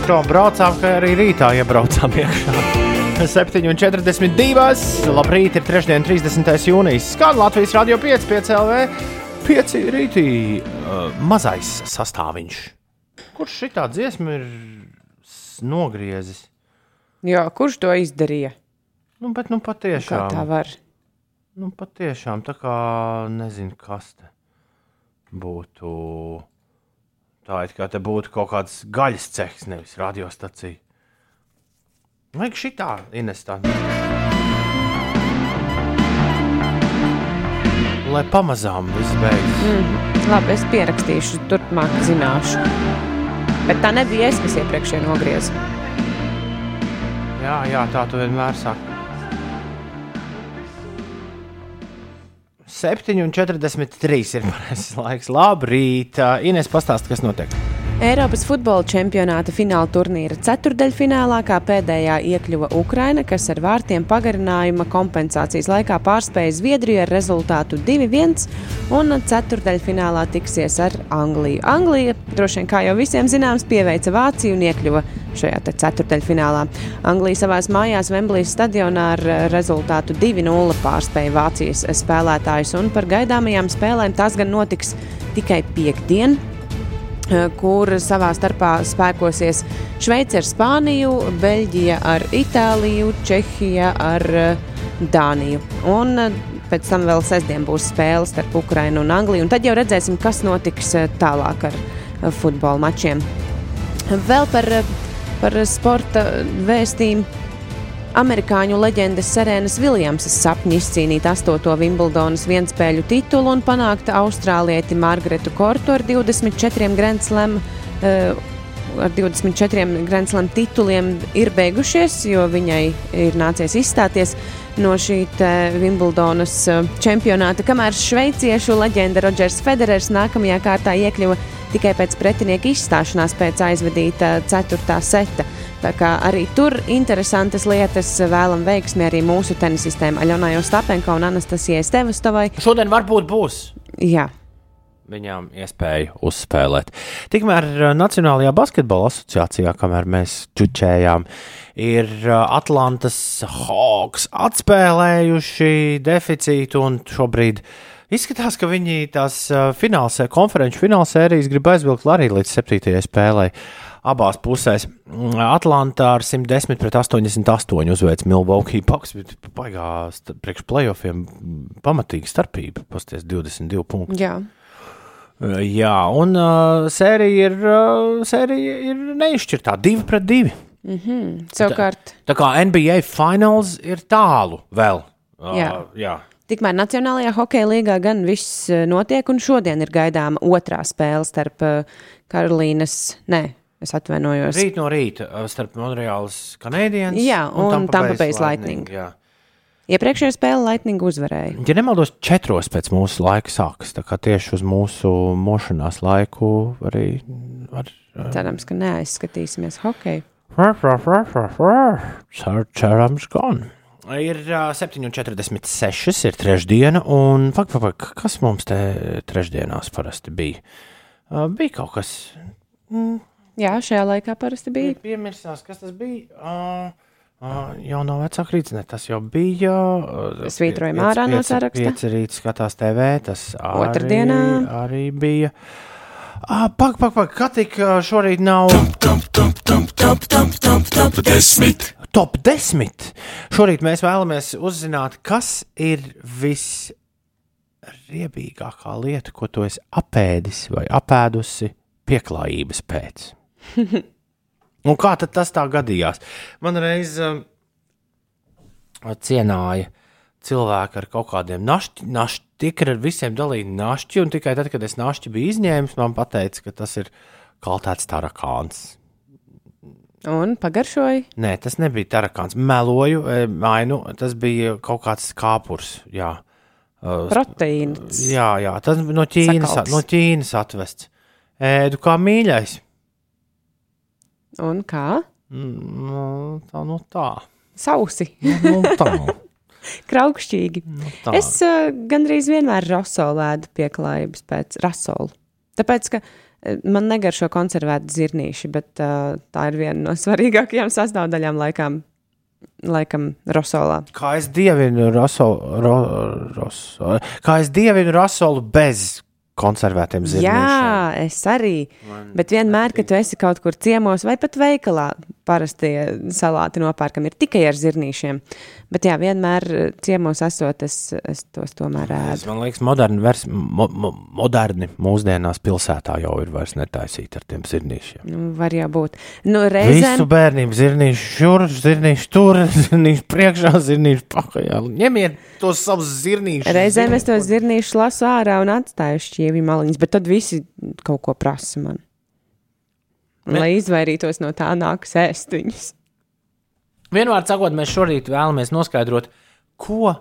Speaker 6: Kā braucām, kā arī rītā iebraucām iekšā. 7,42. Labrīt, ir trešdiena, 30. jūnijas. Skan Latvijas radio 5, 5 LV, 5 rītī. Uh, mazais sastāviņš. Kurš šitā dziesma ir nogriezis?
Speaker 2: Jā, kurš to izdarīja?
Speaker 6: Nu, bet nu
Speaker 2: Kā
Speaker 6: patiešām.
Speaker 2: tā var?
Speaker 6: Nu, patiešām tā kā nezinu, kas te būtu. Tā it kā te būtu kaut kāds gaļas cehs, nevis radiostacija. Vajag šitā inestā. Lai pamazām viss beidzas.
Speaker 2: Mm. Labi, es pierakstīšu, turpmāk zināšu. Bet tā nebija es, kas iepriekšēji nogrieza.
Speaker 6: Jā, jā, tā tu vienmēr saki. 7,43 ir pareizais laiks. Labrīt, Ines, pastāsti, kas notiek.
Speaker 2: Eiropas futbola čempionāta fināla turnīra ceturdaļfinālā kā pēdējā iekļuva Ukraina, kas ar vārtiem pagarinājuma kompensācijas laikā pārspēja Zviedriju ar rezultātu 2-1, un ceturdaļfinālā tiksies ar Angliju. Anglija, droši vien kā jau visiem zināms, pieveica Vāciju un iekļuva šajā ceturdaļfinālā. Anglija savās mājās Vemblīs stadionā ar rezultātu 2-0 pārspēja Vācijas spēlētājus, un par gaidāmajām spēlēm tās gan notiks tikai piekdien, kur savā starpā spēkosies Šveice ar Spāniju, Beļģija ar Itāliju, Čehija ar eh, Dāniju. Un eh, pēc tam vēl sestdien būs spēles starp Ukrainu un Angliju, un tad jau redzēsim, kas notiks eh, tālāk ar eh, futbola mačiem. Vēl par, eh, par sporta vēstījumu. Amerikāņu leģendas Serēnas Viljamsas sapņi izcīnīt astoto Wimbledonas vienspēļu titulu un panākt austrālieti Margaretu Kortu ar 24 Grand Slam. Uh, ar 24 Grand Slam tituliem ir beigušies, jo viņai ir nācies izstāties no šī te Wimbledonas eh, čempionāta, kamēr šveiciešu leģenda Rodžers Federers nākamajā kārtā iekļuva tikai pēc pretinieka izstāšanās pēc aizvadīta ceturtā seta. Tā kā arī tur interesantas lietas vēlam veiksmi arī mūsu tenisistēm Aļonai Ostapenko un Anastasijai Stevastovai.
Speaker 4: Šodien varbūt būs
Speaker 2: Jā,
Speaker 4: viņām iespēja uzspēlēt. Tikmēr uh, Nacionālajā basketbola asociācijā, kamēr mēs čučējām, ir uh, Atlantas Hawks atspēlējuši deficītu un šobrīd. Izskatās, ka viņi tās finālsē, konferenču finālsērijas grib aizvilkt arī līdz septītajai spēlei. Abās pusēs Mm, Atlantā ar 110 pret 88 uzveic Milwaukee Bucks. bet Baigā sta- priekš playoffiem pamatīga starpība. Pasties 22 punkti.
Speaker 2: jā.
Speaker 4: Jā, un uh, sērija ir, uh, sērija ir neizšķirtā, 2 pret 2.
Speaker 2: Savukārt,
Speaker 4: Tā kā NBA fināls ir tālu vēl. Uh,
Speaker 2: Jā.
Speaker 4: jā.
Speaker 2: Tikmēr Nacionālajā hokeja līgā gan viss eh, notiek, un šodien ir gaidāma otrā spēle starp eh, Karolīnas, nē, es atvainojos.
Speaker 4: Rīt no rīta uh, starp Monreālas kanādienes
Speaker 2: Jā, un Tampa Bay's Lightning.
Speaker 4: Jā.
Speaker 2: Iepriekšējā spēle Lightning uzvarēja.
Speaker 4: Ja nemaldos, četros pēc mūsu laika sākas. Tā kā tieši uz mūsu mošanās laiku arī var.
Speaker 2: Cerams, ka neaizskatīsimies hokeju.
Speaker 4: Cer- Cerams, gan. Ir uh, 7,46, ir trešdiena, un fak, fak, fak, kas mums te trešdienās parasti bija? Uh, bija kaut kas.
Speaker 2: Jā, šajā laikā parasti bija.
Speaker 4: Piemirsās, kas tas bija? Uh, uh, jau nav vecāka rīcība, tas jau bija. Uh,
Speaker 2: Svītrojam
Speaker 4: piec-
Speaker 2: ārā no saraksta.
Speaker 4: Pieci rīta skatās TV, tas arī,
Speaker 2: Otrdienā.
Speaker 4: arī bija. Ah, pak, pak, pak, kā tik šorīt nav. Top 10. Šorīt mēs vēlamies uzzināt, kas ir visriebīgākā lieta, ko tu esi apēdis vai apēdusi pieklājības pēc. Un kā tas tā gadījās? Man reiz um, cienāja cilvēki ar kaut kādiem našķi, našķi, tika ar visiem dalīti našķi, un tikai tad, kad es našķi biju izņēmis, man teica, ka tas ir kaltēts tarakāns.
Speaker 2: Un pagaršoja.
Speaker 4: Nē, tas nebija tarakāns. Meloju, mainu, tas bija kaut kāds kāpurs. Jā, Uh,
Speaker 2: Proteīns.
Speaker 4: jā, jā tas no Ķīnas,
Speaker 2: Sakaltis.
Speaker 4: no Ķīnas atvests. Ēdu kā mīļais.
Speaker 2: Un kā?
Speaker 4: Mm, Nu, tā, nu tā.
Speaker 2: Sausi,
Speaker 4: Nu, tā.
Speaker 2: kraukšķīgi.
Speaker 4: Nu, tā.
Speaker 2: Es uh, gandrīz vienmēr rasolu ēdu pieklājības pēc rasolu. Tāpēc, ka eh, man negaršo konservēti zirnīši, bet uh, tā ir viena no svarīgākajām sastāvdaļām laikam, laikam rasolā.
Speaker 4: Kā es dievinu rasolu, ro, roso, kā es dievinu rasolu bez konservētiem zirniem.
Speaker 2: Jā, es arī. Bet vienmēr, kad tu esi kaut kur ciemos vai pat veikalā, parasti salāti nopērkam ir tikai ar zirnīšiem. Bet jā, vienmēr eh, ciemos esot, es, es tos tomēr ēdu.
Speaker 4: Man liekas, moderni, vers, mo, mo, moderni mūsdienās pilsētā jau ir vairs netaisīti ar tiem zirnīšiem.
Speaker 2: Nu, var jau būt. Nu,
Speaker 4: Visu
Speaker 2: reizēm,
Speaker 4: bērnību zirnīšu šur, zirnīšu tur, zirnīšu priekšā, zirnīšu pakaļā. Ņemiet tos savus zirnīšus.
Speaker 2: reizēm es tos
Speaker 4: ziniet,
Speaker 2: zirnīšus lasu ārā un atstāju šķievī maliņas, bet tad visi kaut ko prasa man. Un, lai izvairītos no tā, nākas ēst viņus.
Speaker 4: Vienmēr sakot, mēs šorīt vēlamies noskaidrot, ko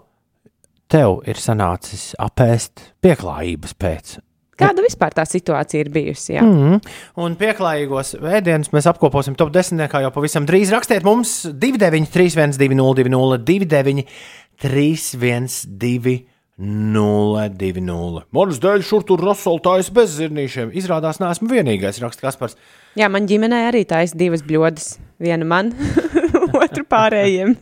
Speaker 4: tev ir sanācis apēst pieklājības pēc.
Speaker 2: Kāda vispār tā situācija ir bijusi? Jā.
Speaker 4: Mm. Un pieklājīgos vēdienus mēs apkoposim top 10. jau pavisam drīz. Rakstiet mums 293, 202, 299, 312. 020. Manas dēļ šur tur rasoltājas bez zirnīšiem. Izrādās, neesmu vienīgais, raksta Kaspars.
Speaker 2: jā, man ģimenē arī taisa divas bļodas. Vienu man, pārējiem.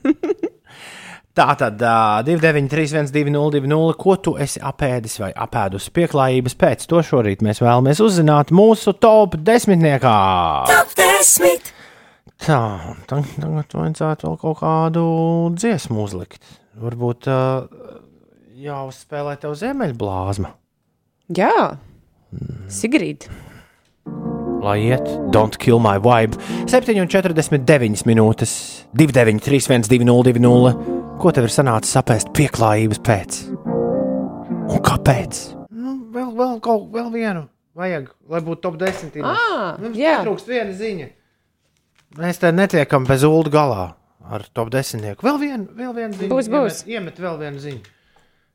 Speaker 4: Tā tad uh, 293, 202, ko tu esi apēdis vai apēdus pieklājības pēc. To šorīt mēs vēlamies uzzināt mūsu top desmitniekā.
Speaker 3: Top 10.
Speaker 4: Tā, tag- tagad vajadzētu vēl kaut kādu dziesmu uzlikt. Varbūt uh, jāuzspēlē tev ziemeļblāzma.
Speaker 2: Jā, Sigrīda.
Speaker 4: Lai iet, don't kill my vibe. 7,49 minūtes, 293, 202. Ko tev ir sanācis sapēst pieklājības pēc? Un kāpēc? Nu, vēl, vēl, kaut, vēl vienu. Vajag, lai būtu top 10.
Speaker 2: Ah,
Speaker 4: Mums
Speaker 2: jā.
Speaker 4: pietrūkst viena ziņa. Mēs te netiekam bez ulu galā ar top 10. Vēl viena, vēl viena ziņa.
Speaker 2: Būs, būs.
Speaker 4: Iemet, iemet vēl vienu ziņu.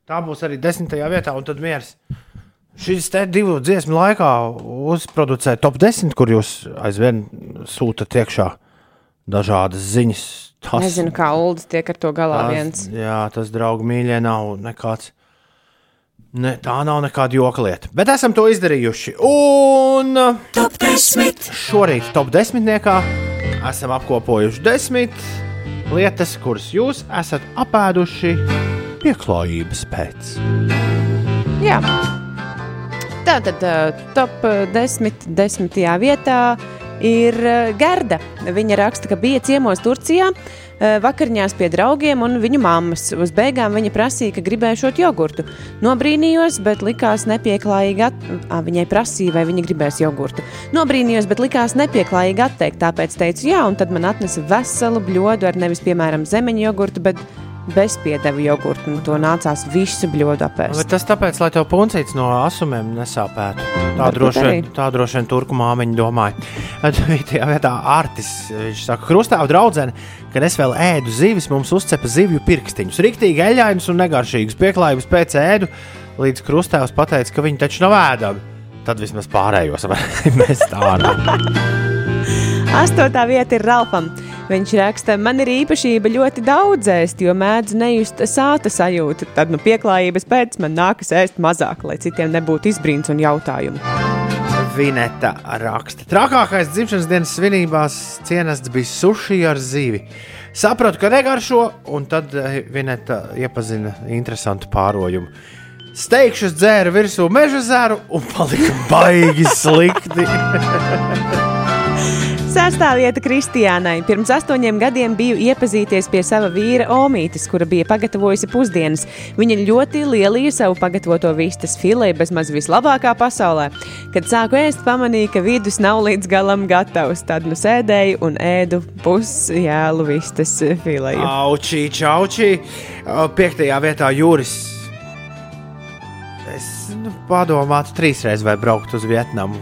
Speaker 4: Tā būs arī desmitajā vietā, un tad miers. Šis te divu dziesmu laikā uzproducēja top 10, kur jūs aizvien sūtat iekšā dažādas ziņas. Tas,
Speaker 2: Nezinu, kā Ulas tiek ar to galā viens.
Speaker 4: tas, jā, tas draugs mīļie nav nekāds. Ne, tā nav nekāda joka lieta. Bet esam to izdarījuši. Un
Speaker 3: Top 10.
Speaker 4: šorīt top desmitniekā esam apkopojuši desmit lietas, kuras jūs esat apēduši pieklājības pēc.
Speaker 2: Jā. Tā tad top uh, 10. desmitajā vietā ir Gerda. Viņa raksta, ka bija ciemos Turcijā. Vakarņās pie draugiem un viņu mammas. Uz beigām viņa prasīja, ka gribēšot jogurtu. Nobrīnījos, bet likās nepieklājīgi. At... À, viņai prasīja, vai viņa gribēs jogurtu. Nobrīnījos, bet likās nepieklājīgi atteikt. Tāpēc teicu, jā, un tad man atnesa veselu bļodu ar nevis, piemēram, zemeņu jogurtu, bet bezpiedevu jogurtu. Un to nācās visu bļodu apēst.
Speaker 4: Bet tas tāpēc, lai tev puncīts no asumiem nesāpētu. Tā droši vien, tā droši vien turku māmiņa domāja. Tajā vietā Artis, viņš saka, krustāvu draudzene, kad es vēl ēdu zivis, mums uzcepa zivju pirkstiņus. Riktīgi eļļainus un negaršīgus pieklājības pēc ēdu, līdz krustāvs pateica, ka viņi taču nav ēdami. Tad vismaz pārējos varēja mest ārā.
Speaker 2: Astotā vieta ir Ralfam. Viņš raksta, man ir īpašība ļoti daudz ēst, jo mēdz nejust sāta sajūtu. Tad, nu, pieklājības pēc man nākas ēst mazāk, lai citiem nebūtu izbrīns un jautājumu.
Speaker 4: Vineta raksta. Trakākais dzimšanas dienas svinībās cienests bija sushi ar zivi. Sapratu, ka negaršo, un tad eh, Vineta iepazina interesantu pārojumu. Steigšus dzēra virsū meža zēru un palika baigi slikti.
Speaker 2: Sestā vieta Kristiānai. Pirms astoņiem gadiem biju iepazīties pie sava vīra Omītes, kura bija pagatavojusi pusdienas. Viņa ļoti lielīja savu pagatavoto vistas filē, bezmaz vislabākā pasaulē. Kad sāku ēst, pamanīju, ka vidus nav līdz galam gatavs. Tad nu sēdēju un ēdu pusjēlu vistas filēju.
Speaker 4: Aučī, čaučī. Piektajā vietā jūras. Es nu, padomātu, trīsreiz vai braukt uz Vietnamu.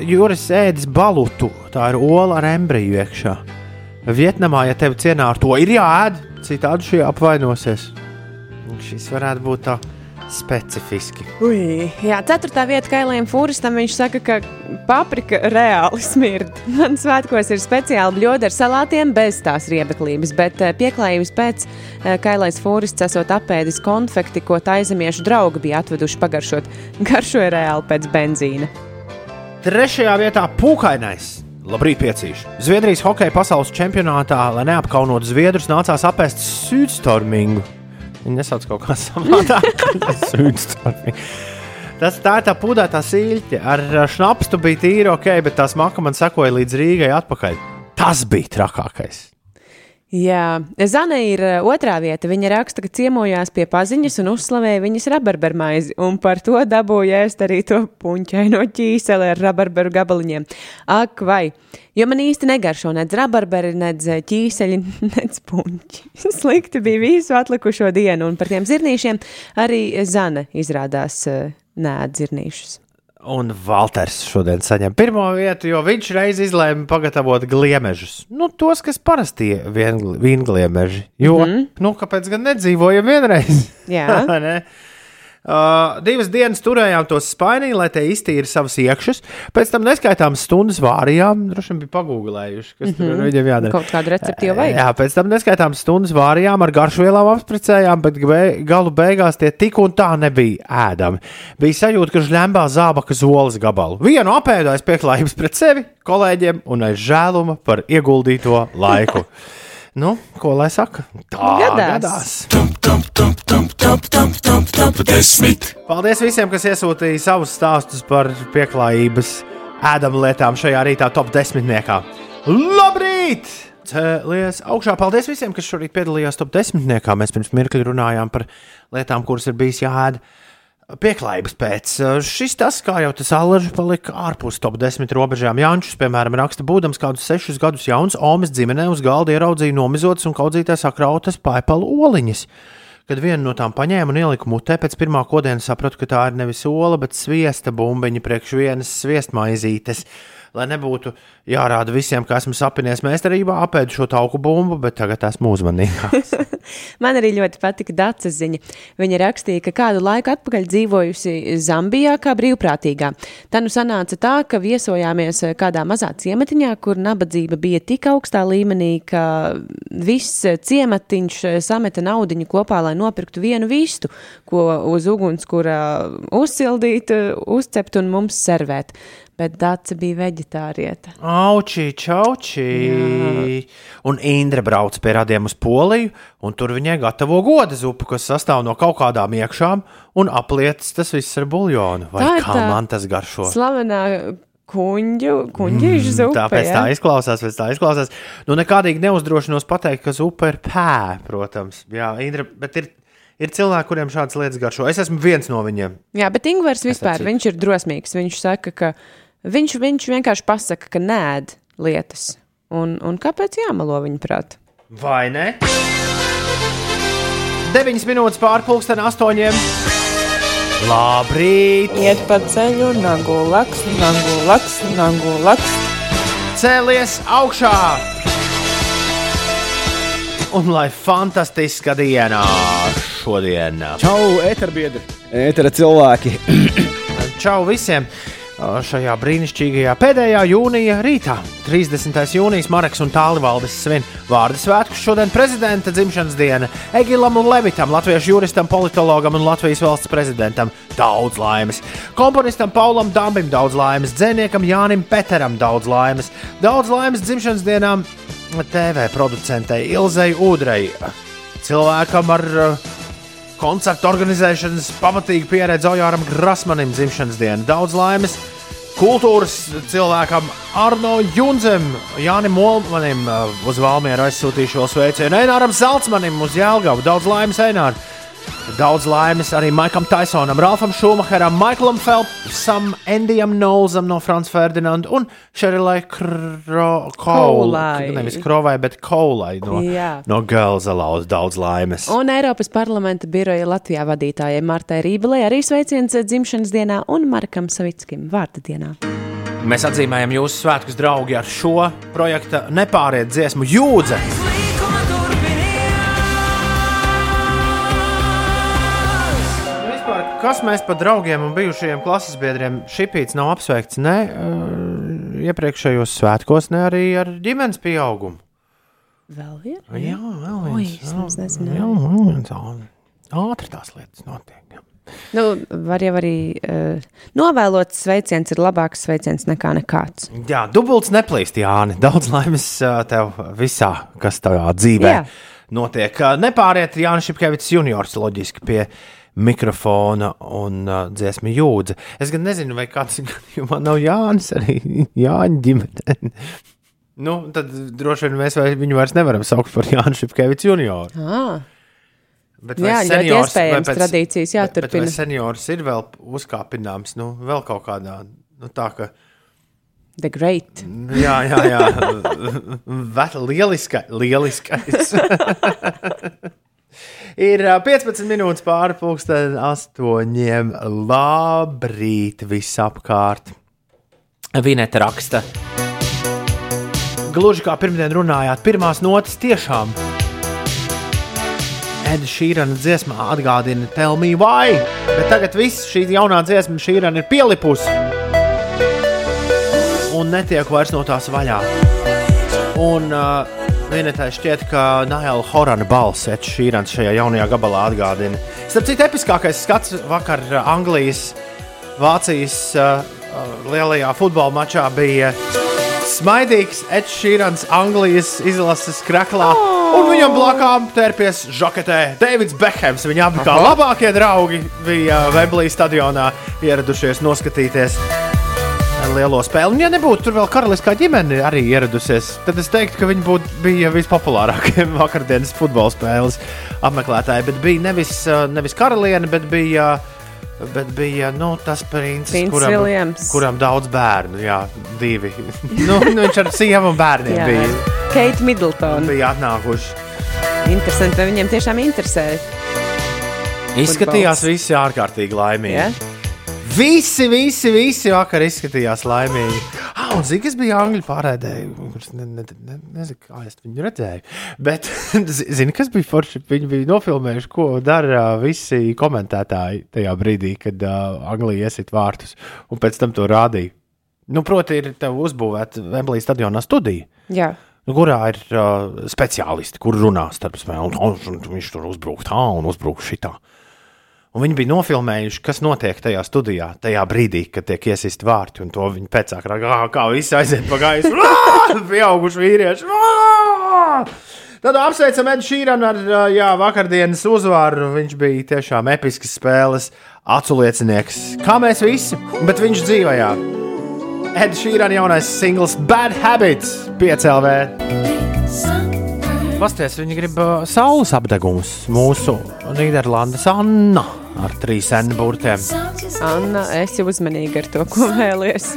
Speaker 4: Jūras ēdis balutu, tā ir ola ar embriju iekšā. Vietnamā, ja tevi cienā ar to, ir jāēd, citādi šī apvainosies. Un Šis varētu būt tā specifiski.
Speaker 2: Ui, jā, ceturtā vieta kailiem fūristam viņš saka, ka paprika reāli smird. Man svētkos ir speciāli bļodi ar salātiem bez tās riebeklības, bet eh, pieklājības pēc eh, kailais fūrists esot apēdis konfekti, ko taizemiešu draugi bija atveduši pagaršot. Garšoja reāli pēc benzīna.
Speaker 4: Trešajā vietā pūkainais. Labrīt, piecīši. Zviedrijas hokeja pasaules čempionātā, lai neapkaunotu Zviedrus, nācās apēst sūdstormingu. Viņi nesauc kaut kā savādāk. Tas tā ir tā pūdētā sīļķe. Ar šnapstu bija tīri ok, bet tā smaka man sekoja līdz Rīgai atpakaļ. Tas bija trakākais.
Speaker 2: Jā, Zana ir eh, otrā vieta. Viņa raksta, ka ciemojās pie paziņas un uzslavēja viņas rabarbermaizi, un par to dabūja ēst arī to puņķaino ķīseli ar rabarberu gabaliņiem. Ak, vai! Jo man īsti negaršo nec rabarberi, nec eh, ķīseļi, nec puņķi. Slikti bija visu atlikušo dienu, un par tiem zirnīšiem arī Zana izrādās eh, nēd zirnīšus.
Speaker 4: Un Valters šodien saņem pirmo vietu, jo viņš reiz izlēma pagatavot gliemežus. Nu, tos, kas parasti ir vīngliemeži. Jo, mm -hmm. nu, kāpēc gan nedzīvojam vienreiz?
Speaker 2: Jā.
Speaker 4: Uh, divas dienas turējām tos spainī, lai te iztīra savas iekšas. Pēc tam neskaitāmas stundas vārījām. Droši vien bija pagūglējuši, kas mm -hmm. tur viņam jādara.
Speaker 2: Kaut kādu recepti jau vajag.
Speaker 4: Jā, pēc tam neskaitāmas stundas vārījām, ar garšvielām apspricējām, bet be- galu beigās tie tik un tā nebija ēdami. Bija sajūta, ka žļambā zābaka zoles gabalu. Vienu apēdu aiz pieklājības pret sevi, kolēģiem un aiz žēluma par ieguldīto laiku. Nu, ko lai saka? Tā
Speaker 2: Gadās.
Speaker 4: gadās. Paldies visiem, kas iesūtīja savus stāstus par pieklājības ēdamu lietām šajā rītā top desmitniekā. Labrīt! Cēlies augšā. Paldies visiem, kas šorīt piedalījās top desmitniekā. Mēs pirms mirkļa runājām par lietām, kuras ir bijis jāēd. Pieklājības pēc. Šis tas, kā jau tas alažs palika ārpus top 10 robežām. Jānis, piemēram, raksta, būdams kādus sešus gadus jauns, Omas ģimenē uz galda ieraudzīja nomizotas un kaudzītās sakrautas paipalu oliņas. Kad vienu no tām paņēmu un ieliku mutē, pēc pirmā kodiena sapratu, ka tā ir nevis ola, bet sviesta bumbiņa priekš vienas sviestmaizītes. Lai nebūtu jārāda visiem, ka esmu sapinies meistarībā, apēdu šo tauku bumbu, bet tagad esmu uzmanīgāks.
Speaker 2: Man arī ļoti patika Dācis ziņa. Viņa rakstīja, ka kādu laiku atpakaļ dzīvojusi Zambijā kā brīvprātīgā. Tā nu sanāca tā, ka viesojāmies kādā mazā ciematiņā, kur nabadzība bija tik augstā līmenī, ka viss ciematiņš sameta naudiņu kopā, lai nopirktu vienu vistu, ko uz ugunskura uzsildīt, uzcept un mums servēt. Bet Dācis bija veģetārieta.
Speaker 4: Auči, čauči! Un Indra brauc pie radiem uz Poliju, un tur viņai gatavo goda zupu, kas sastāv no kaut kādām iekšām, un aplietas tas viss ar buļļonu. Vai
Speaker 2: Tā
Speaker 4: kā
Speaker 2: tā
Speaker 4: man tas garšo?
Speaker 2: Slavenā kuņģu, kuņģīšu mm, zupa.
Speaker 4: Tāpēc
Speaker 2: ja?
Speaker 4: tā izklausās, pēc tā izklausās. Nu, nekādīgi neuzdrošinos pateikt, ka zupa ir pē, protams. Jā, Indra, bet ir, ir cilvēki, kuriem šādas lietas garšo. Es esmu viens no viņiem.
Speaker 2: Jā, bet Ingūns vispār ir drosmīgs. Viņš saka, ka viņš, viņš vienkārši pasaka, ka nē, lietas. Un, un kāpēc jāmelo viņa prāt?
Speaker 4: Vai ne? 9 minūtes pārpusdien, 8. Labrīt!
Speaker 2: Iet pa ceļu, nagu laks, nagu laks, nagu laks.
Speaker 4: Cēlies augšā! Un lai fantastiska diena šodien!
Speaker 7: Čau, eterbiedri, etera cilvēki.
Speaker 4: Čau visiem! Šajā brīnišķīgajā pēdējā jūnija rītā, 30. jūnijas, Marks un Tālivaldis svin vārdu svētkus. Šodien prezidenta dzimšanas diena Egilam un Levitam, latviešu juristam, politologam un Latvijas valsts prezidentam daudz laimes. Komponistam Paulam Dambim daudz laimes, dzēniekam Jānim Peteram daudz laimes, daudz laimes dzimšanas dienām TV producentei Ilzei Udrei, cilvēkam ar uh, koncertu organizēšanas pamatīga pieredze Ojāram Grasmanim dzimšanas dienu. Daudz laimes kultūras cilvēkam Arno Junzem, Jānim Molmanim uh, uz Valmieru aizsūtīšu vēl sveicienu, Eināram Zaltsmanim uz Jēlgavu. Daudz laimes Eināram! Daudz laimes arī Maikam Tysonam, Ralfam Šumacheram, Maiklam Phelpsam, Endijam Nolzam no Frančijas Ferdinanda un Šerilai Kro...
Speaker 2: Kaulai.
Speaker 4: Nevis Krovai, bet Kaulai no,
Speaker 2: Jā.
Speaker 4: no Gelzalauz. Daudz laimes.
Speaker 2: Un Eiropas parlamenta biroja Latvijā vadītājai Martai Rībelē arī sveiciens dzimšanas dienā un Markam Savickim vārda dienā.
Speaker 4: Mēs atzīmējam jūsu svētkus, draugi, ar šo projekta nepāriet dziesmu jūdzi. Kas mēs par draugiem un bijušajiem klases biedriem šipīts nav apsveikts ne uh, iepriekšējos svētkos, ne arī ar ģimenes pieaugumu?
Speaker 2: Vēl ir?
Speaker 4: Jā, vēl
Speaker 2: Oi,
Speaker 4: viens.
Speaker 2: nemaz nezināju.
Speaker 4: Jā, vēl viens. Ātri tās lietas notiek. jā.
Speaker 2: Nu, var jau arī uh, novēlots sveiciens ir labāks sveiciens nekā nekāds.
Speaker 4: Jā, dubults neplīst, Jāni. Daudz laimes ā, tev visā, kas tavā dzīvē
Speaker 2: Jā.
Speaker 4: Notiek. Ā, Nepāriet Jānis Šepkevits juniors loģiski pie mikrofona un uh, dziesmu jūdzi. Es gan nezinu, vai kāds gadījumā nav Jānis arī Jāņa ģimene. nu, tad droši vien mēs vai, viņu vairs nevaram saukt par Jānis Šepkevits junioru.
Speaker 2: Ah,
Speaker 4: Bet
Speaker 2: Jā, ļoti iespējams,
Speaker 4: vai
Speaker 2: tradīcijas
Speaker 4: bet- Bet
Speaker 2: jāturpina.
Speaker 4: vai seniors ir vēl uzkāpināms, nu, vēl kaut kādā, nu, tā ka.
Speaker 2: The great.
Speaker 4: Jā, jā, jā. Lieliska, lieliskais. Ir ā, 15 minūtes pāri pusdien, astoņiem. Labrīt, visapkārt. Vineta raksta. Gluži kā pirmdien runājāt, pirmās notis tiešām Eda Šīrana dziesmā atgādina Tell Me Why, bet tagad viss šī jaunā dziesma Šīrana ir pielipusi un netiek vairs no tās vaļā. Un uh, vienīgais šķiet, ka Naila Horana balss Ed Šīrans šajā jaunajā gabalā atgādina. Starp citu, episkākais skats vakar uh, Anglijas, Vācijas uh, uh, lielajā futbola mačā bija smaidīgs Ed Šīrans Anglijas izlases kraklā. Un viņam blakām tērpies žaketē Davids Bekhams. Viņa abi kā labākie draugi bija Weblī stadionā ieradušies noskatīties lielo spēli. Un, ja nebūtu tur vēl karaliskā ģimene arī ieradusies, tad es teiktu, ka viņi būtu bija vispopulārākie vakardienas futbola spēles apmeklētāji. Bet bija nevis, uh, nevis karaliene, bet bija. Bet bija nu, tas princis, kuram,
Speaker 2: Viljams.
Speaker 4: kuram daudz bērnu, jā, divi. nu, nu, viņš ar sievu un bērniem
Speaker 2: Jā.
Speaker 4: bija,
Speaker 2: Keita Middletona.
Speaker 4: bija atnākuši.
Speaker 2: Interesanti, vai viņiem tiešām interesē.
Speaker 4: Izskatījās visi ārkārtīgi laimīgi.
Speaker 2: Ja?
Speaker 4: Visi, visi, visi vakar izskatījās laimīgi. Ah, un zini, kas bija angļu pārēdē, kurš ne, ne, ne, nezinu, kā es viņu redzēju. Bet, zi- zini, kas bija forši? Viņi bija nofilmējuši, ko dara uh, visi komentētāji tajā brīdī, kad uh, Anglija iesit vārtus, un pēc tam to rādīja. Nu, proti, ir tev uzbūvēta Wembley stadionā studija.
Speaker 2: Jā.
Speaker 4: Nu, kurā ir uh, speciālisti, kur runā starp spēlēm. Viņš tur uzbruka tā un uzbruka šitā. Un viņi bija nofilmējuši, kas notiek tajā studijā, tajā brīdī, kad tiek iesist vārti. Un to viņi pēc tam rāda, kā visi aiziet pa gaisu. Pieauguši vīrieši. Tad apsveicam Edu Šīranu ar jā, vakardienas uzvaru. Viņš bija tiešām episks spēles aculiecinieks. Kā mēs visi, bet viņš dzīvojā. Edu Šīrana jaunais singls Bad Habits 5LV. Pasties, viņi grib saules apdegumus. Mūsu Nīderlandes Anna ar trīs N burtiem.
Speaker 2: Anna, esi uzmanīga ar to, ko vēlies.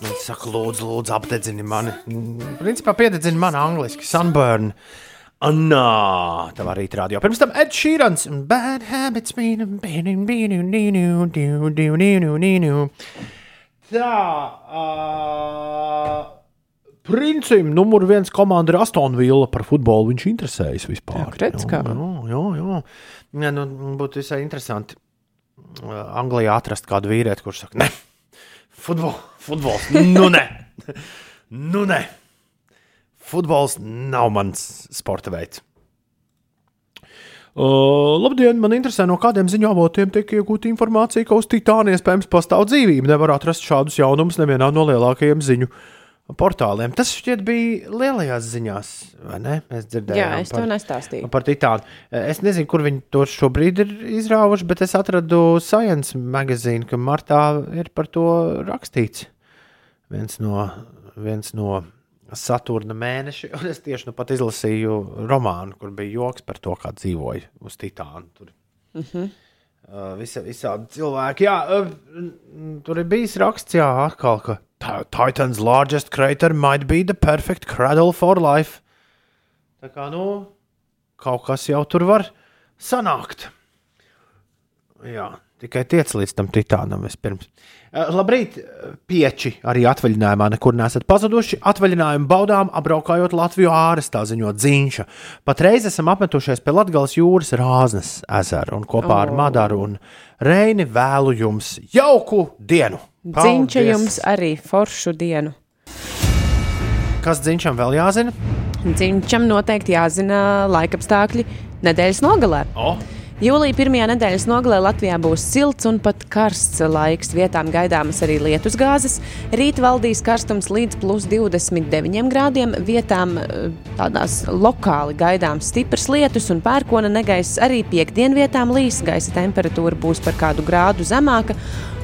Speaker 4: Viņa saka, lūdzu, lūdzu apdedzini mani. Mm, Principā piededzini mani angliski. Sunburn. Anna, tā arī rādīt. Pirms tam Ed Sheerans un Bad Habits. Tā. Uh, Princim numur viens komanda ir Aston Villa par futbolu. Viņš interesējas vispār.
Speaker 2: Ak, redz kā.
Speaker 4: Jā, jā, jā. Jā nu, būtu visai interesanti uh, Anglijā atrast kādu vīrieti, kurš saka, ne, futbol, futbols, nu ne, nu ne. Futbols nav mans sporta veids. Uh, labdien, man interesē, no kādiem ziņu avotiem tiek iegūta informācija, ka uz Titāna iespējams pastāv dzīvība. Nevar atrast šādus jaunumus nevienā no lielākajiem ziņu portāliem. Tas šķiet bija lielajās ziņās, vai ne? Mēs dzirdējām.
Speaker 2: Jā, es to
Speaker 4: par-
Speaker 2: nestāstīju.
Speaker 4: Par Titānu. Es nezinu, kur viņi to šobrīd ir izrāvuši, bet es atradu Science magazīnu, ka martā ir par to rakstīts. Viens no, viens no Saturna mēneša, un es tieši nu pat izlasīju romānu, kur bija joks par to, kā dzīvoja uz Titāna. Tur. Uh -huh. Uh, visa, visādi cilvēki. Jā, uh, tur ir bijis raksts, jā, atkal, ka "Ti- Titan's largest crater might be the perfect cradle for life. Tā kā, nu, kaut kas jau tur var sanākt. Jā, tikai tiec līdz tam titānam vispirms. Uh, labrīt, eh, pieči arī atvaļinājumā nekur nesat pazuduši. Atvaļinājumu baudām apbraukājot Latviju ārstā, ziņot dziņša. Patreiz esam apmetušies pie Latgales jūras rāznes ezera un kopā ar Madaru un Reini vēlu jums jauku dienu! Paldies!
Speaker 2: jums arī foršu dienu.
Speaker 4: Kas dziņšam vēl jāzina?
Speaker 2: Dziņķam noteikti jāzina laikapstākļi nedēļas nogalē.
Speaker 4: O,
Speaker 2: Jūlijā pirmajā nedēļas nogalē Latvijā būs silts un pat karsts laiks. Vietām gaidāmas arī lietusgāzes. Rīt valdīs karstums līdz plus 29 grādiem. Vietām eh, tādās lokāli gaidāms stiprs lietus un pērkona negaiss. Arī piekdien vietām līs. Gaisa temperatūra būs par kādu grādu zemāka.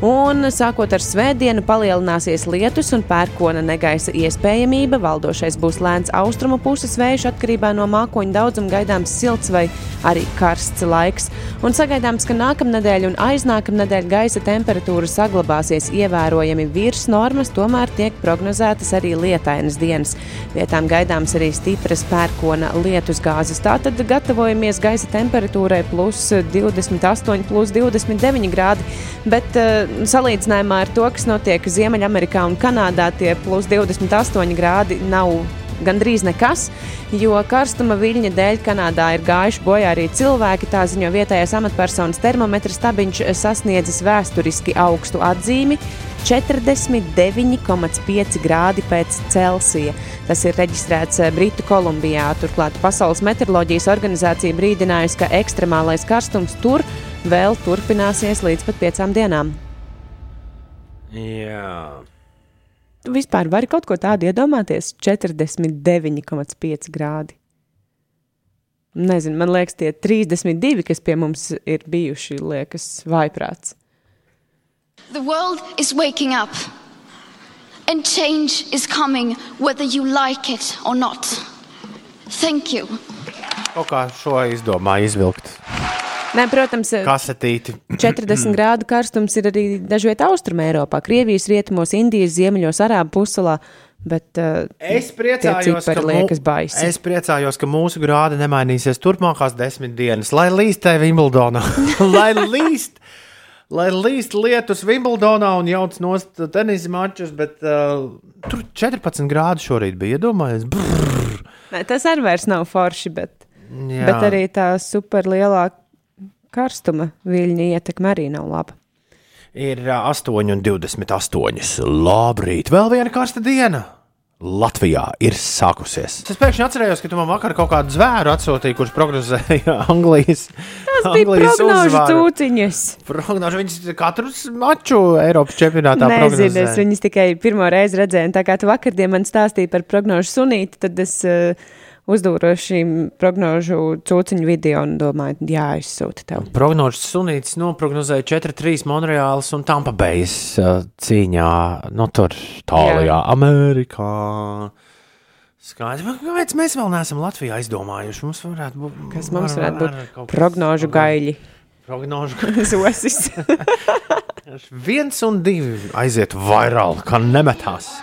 Speaker 2: Un sākot ar svētdienu, palielināsies lietus un pērkona negaisa iespējamība. Valdošais būs lēns austrumu puses vējš, atkarībā no mākoņu daudzuma gaidāms silts vai arī karsts laiks. Un sagaidāms, ka nākamnedēļ un aiznākamnedēļ gaisa temperatūra saglabāsies ievērojami virs normas, tomēr tiek prognozētas arī lietainas dienas. Vietām gaidāms arī stipras pērkona lietusgāzes. Tātad gatavojamies gaisa temperatūrai plus 28, plus 29 grādi. Bet uh, salīdzinājumā ar to, kas notiek Ziemeļamerikā un Kanādā, tie plus 28 grādi nav gandrīz nekas, jo karstuma viļņa dēļ Kanādā ir gājuši bojā arī cilvēki. Tā ziņo vietējais amatpersonas termometrs stabiņš sasniedzis vēsturiski augstu atzīmi. 49,5 grādi pēc Celsija. Tas ir reģistrēts eh, Britu Kolumbijā. Turklāt Pasaules meteoroloģijas organizācija brīdinājusi, ka ekstremālais karstums tur vēl turpināsies līdz pat piecām dienām.
Speaker 4: Jā.
Speaker 2: Tu vispār vari kaut ko tādu iedomāties? 49,5 grādi. Nezinu, man liekas, tie 32, kas pie mums ir bijuši, liekas, vaiprāts.
Speaker 8: The world is waking up, and change is coming whether you like it or not. Thank you.
Speaker 4: Kaut kā šo izdomāju izvilkt.
Speaker 2: Nē, protams,
Speaker 4: Kasetīti.
Speaker 2: 40 grādu karstums ir arī dažviet austrumē Eiropā, Krievijas rietumos, Indijas ziemeļos, Arābu puselā. Bet uh,
Speaker 4: Es priecājos,
Speaker 2: cipari
Speaker 4: ka,
Speaker 2: liekas
Speaker 4: mū-
Speaker 2: baisi.
Speaker 4: es priecājos, ka mūsu grādi nemainīsies turpmākās desmit dienas. Lai līst te Wimbledonā, lai līst, lai līst lietus Wimbledonā un jauc nost tenisa mačus, bet uh, tur 14 grādi šorīt bija iedomājies. Brrr,
Speaker 2: Nē, tas arī vairs nav forši, bet,
Speaker 4: jā.
Speaker 2: bet arī tā superlielā karstuma viļņa ietekme arī nav laba.
Speaker 4: Ir ā, 8,28. Labrīt, vēl viena karsta diena. Latvijā ir sākusies. Es pēkšņi atcerējos, ka tu man vakar kaut kādu zvēru atsūtīji, kurš prognozēja Anglijas.
Speaker 2: Tas bija prognožu cūciņas.
Speaker 4: Prognožu viņas katru maču Eiropas čempionātā
Speaker 2: Nezinu, es viņas tikai pirmo reizi redzēju. un Tā kā tu vakardien man stāstīji par prognožu sunīti, tad es uh, uzdūru šīm prognožu cūciņu video un domāju, jāizsūta tev.
Speaker 4: Prognožu sunītis noprognozēja 4-3 Monreāls un Tampa Bay's uh, cīņā, no tur tālajā
Speaker 2: Jā.
Speaker 4: Amerikā. Skaidrs, kāpēc mēs vēl neesam Latvijā izdomājuši? Mums varētu būt,
Speaker 2: Kas mums
Speaker 4: var-
Speaker 2: varētu
Speaker 4: var-
Speaker 2: būt
Speaker 4: kaut kas-
Speaker 2: prognožu gaļi.
Speaker 4: Prognožu
Speaker 2: Zosis.
Speaker 4: viens un divi aiziet vairāk, kā nemetās.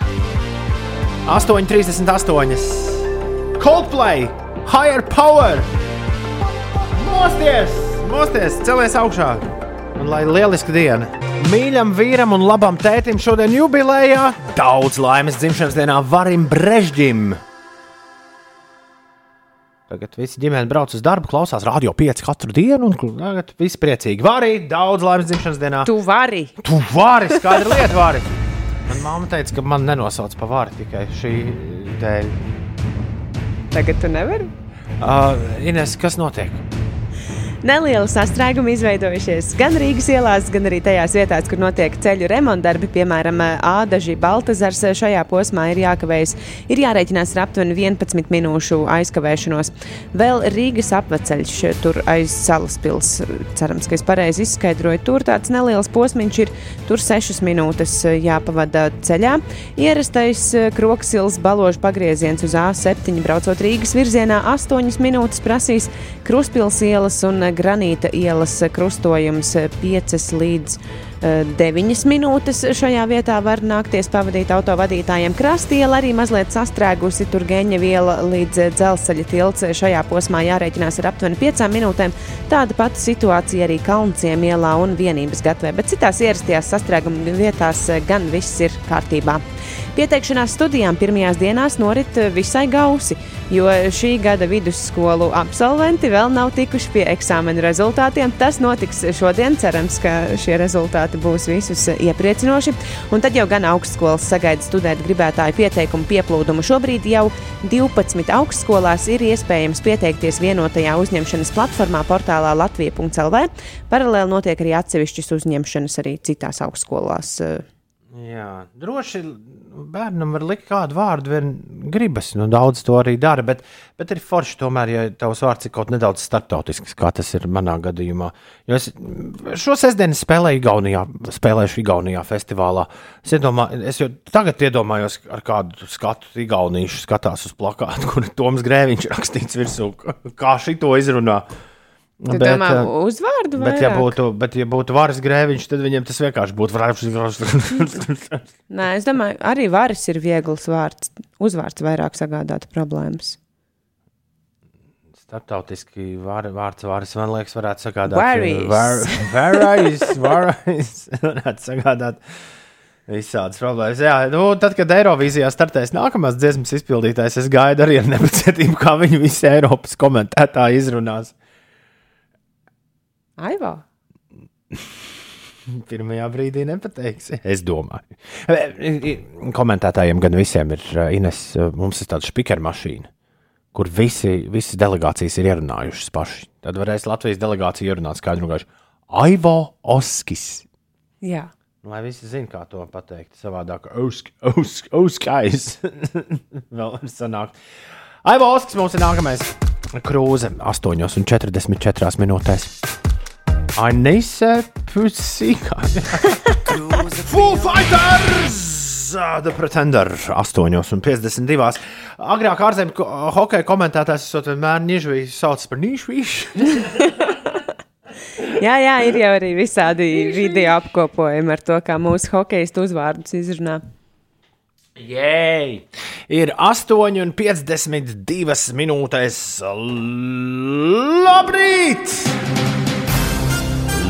Speaker 4: 8,38. Coldplay, Higher Power! Mosties! Mosties! Celies augšā! Un lai lieliska diena! Mīļam vīram un labam tētim šodien jubilejā! Daudz laimes dzimšanas dienā Varim Brežģim! Tagad visi ģimene brauc uz darbu, klausās radio 5 katru dienu, un tagad viss priecīgi. Varī, daudz laimes dzimšanas dienā!
Speaker 2: Tu vari.
Speaker 4: Tu vari, skaidra lieta, vari. Man mamma teica, ka man nenosauc par vāru tikai šī dēļ.
Speaker 2: Tagad tu nevari.
Speaker 4: Uh, Ines, kas notiek?
Speaker 2: Neliela sastrēguma izveidojušies gan Rīgas ielās, gan arī tajās vietās, kur notiek ceļu remontdarbi. Piemēram, Ādaži Baltazars šajā posmā ir jākavējas. Ir jārēķinās ar aptuveni 11 minūšu aizkavēšanos. Vēl Rīgas apveceļš tur aiz salas pils. Cerams, ka es pareizi izskaidroju. Tur tāds neliels posmiņš ir. Tur 6 minūtes jāpavada ceļā. Ierastais kroksils baložu pagrieziens uz A7 braucot Rīgas virzienā 8 minūtes prasīs Kruspils ielas un Granīta ielas krustojums 5 līdz eh, 9 minūtes šajā vietā var nākties pavadīt autovadītājiem. Krastiela arī mazliet sastrēgusi, tur geņa viela līdz eh, dzelzceļa tilts. Šajā posmā jārēķinās ar aptuveni 5 minūtēm. Tāda pati situācija arī Kalnciem ielā un vienības gatavē, bet citās ierastajās sastrēguma vietās eh, gan viss ir kārtībā. Pieteikšanās studijām pirmajās dienās norit eh, visai gausi, jo šī gada vidusskolu absolventi vēl nav tikuši pie eksāmena rezultātiem. Tas notiks šodien. Cerams, ka šie rezultāti būs visus eh, iepriecinoši. Un tad jau gan augstskolas sagaida studēt gribētāju pieteikumu pieplūdumu. Šobrīd jau 12 augstskolās ir iespējams pieteikties vienotajā uzņemšanas platformā portālā Latvija.CLV. Paralēli notiek arī atsevišķas uzņemšanas arī citās augstskolās.
Speaker 4: Jā, droši bērnam var likt kādu vārdu, vien gribas. Nu, daudz to arī dara, bet, bet ir forši tomēr, ja tavs vārds ir kaut nedaudz starptautisks, kā tas ir manā gadījumā. Jo es šo sestdienu spēlēju Igaunijā, spēlēšu Igaunijā festivālā. Es, iedomā, es jau tagad iedomājos, ar kādu skatu Igaunīšu skatās uz plakātu, kur Toms Grēviņš rakstīts virsū, kā šito izrunā.
Speaker 2: Tu domā,
Speaker 4: eh,
Speaker 2: uzvārdu vai
Speaker 4: Bet, ja būtu, bet, ja būtu varas grēviņš, tad viņiem tas vienkārši būtu varējis.
Speaker 2: Nē, es domāju, arī varis ir viegls vārds. Uzvārds vairāk sagādātu problēmas.
Speaker 4: Startautiski var, vārds varas, man liekas, varētu sagādāt. Var- Varais, varais, varētu sagādāt Visādas problēmas. Jā, nu, tad, kad Eirovīzijā startēs nākamās dziesmas izpildītājs, es gaidu arī ar nepacietību, kā viņu visi Eiropas komentētāji izrunās.
Speaker 2: Aivā.
Speaker 4: Pirmajā brīdī nepateiksi. Es domāju. Komentētājiem gan visiem ir uh, Ines, uh, mums ir tāda spīķera mašīna, kur visi, visas delegācijas ir ierunājušas paši. Tad varēs Latvijas delegācija ierunāt skaidru gaišu. Aivo Oskis.
Speaker 2: Jā.
Speaker 4: Lai visi zinātu, kā to pateikt. Savādāk, uzskais. Vēl var sanākt. Aivo Oskis mums ir nākamais. Krūze 8,44 minūtēs. Ainise Pusīkā. Full Fighters! The Pretender 8,52. Agrāk ārzemju hokeja komentētājs esot vienmēr Nižviju sauc par Nižviju.
Speaker 2: jā, jā, ir jau arī visādi video apkopojumi ar to, kā mūsu hokeistu uzvārdus izrunā.
Speaker 4: Jēj! Ir 8,52 minūtes. Labrīt!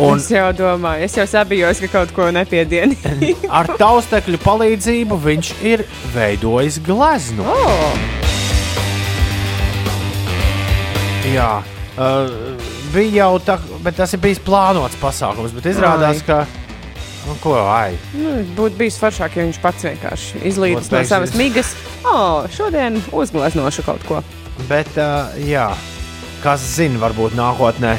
Speaker 4: Un
Speaker 2: Es jau domāju, es jau sabijos, ka kaut ko nepiedienu.
Speaker 4: ar taustekļu palīdzību viņš ir veidojis gleznu.
Speaker 2: oh,
Speaker 4: Jā, uh, bija jau tā, bet tas ir bijis plānots pasākums. Bet izrādās,
Speaker 2: Ai.
Speaker 4: ka. Nu, ko ai?
Speaker 2: nu, būtu bijis foršāk, ja viņš pats vienkārši izlīdz
Speaker 4: Būtu
Speaker 2: no
Speaker 4: teiks,
Speaker 2: savas migas. O, oh, šodien uzgleznošu kaut ko.
Speaker 4: Bet, uh, jā, kas zina, varbūt nākotnē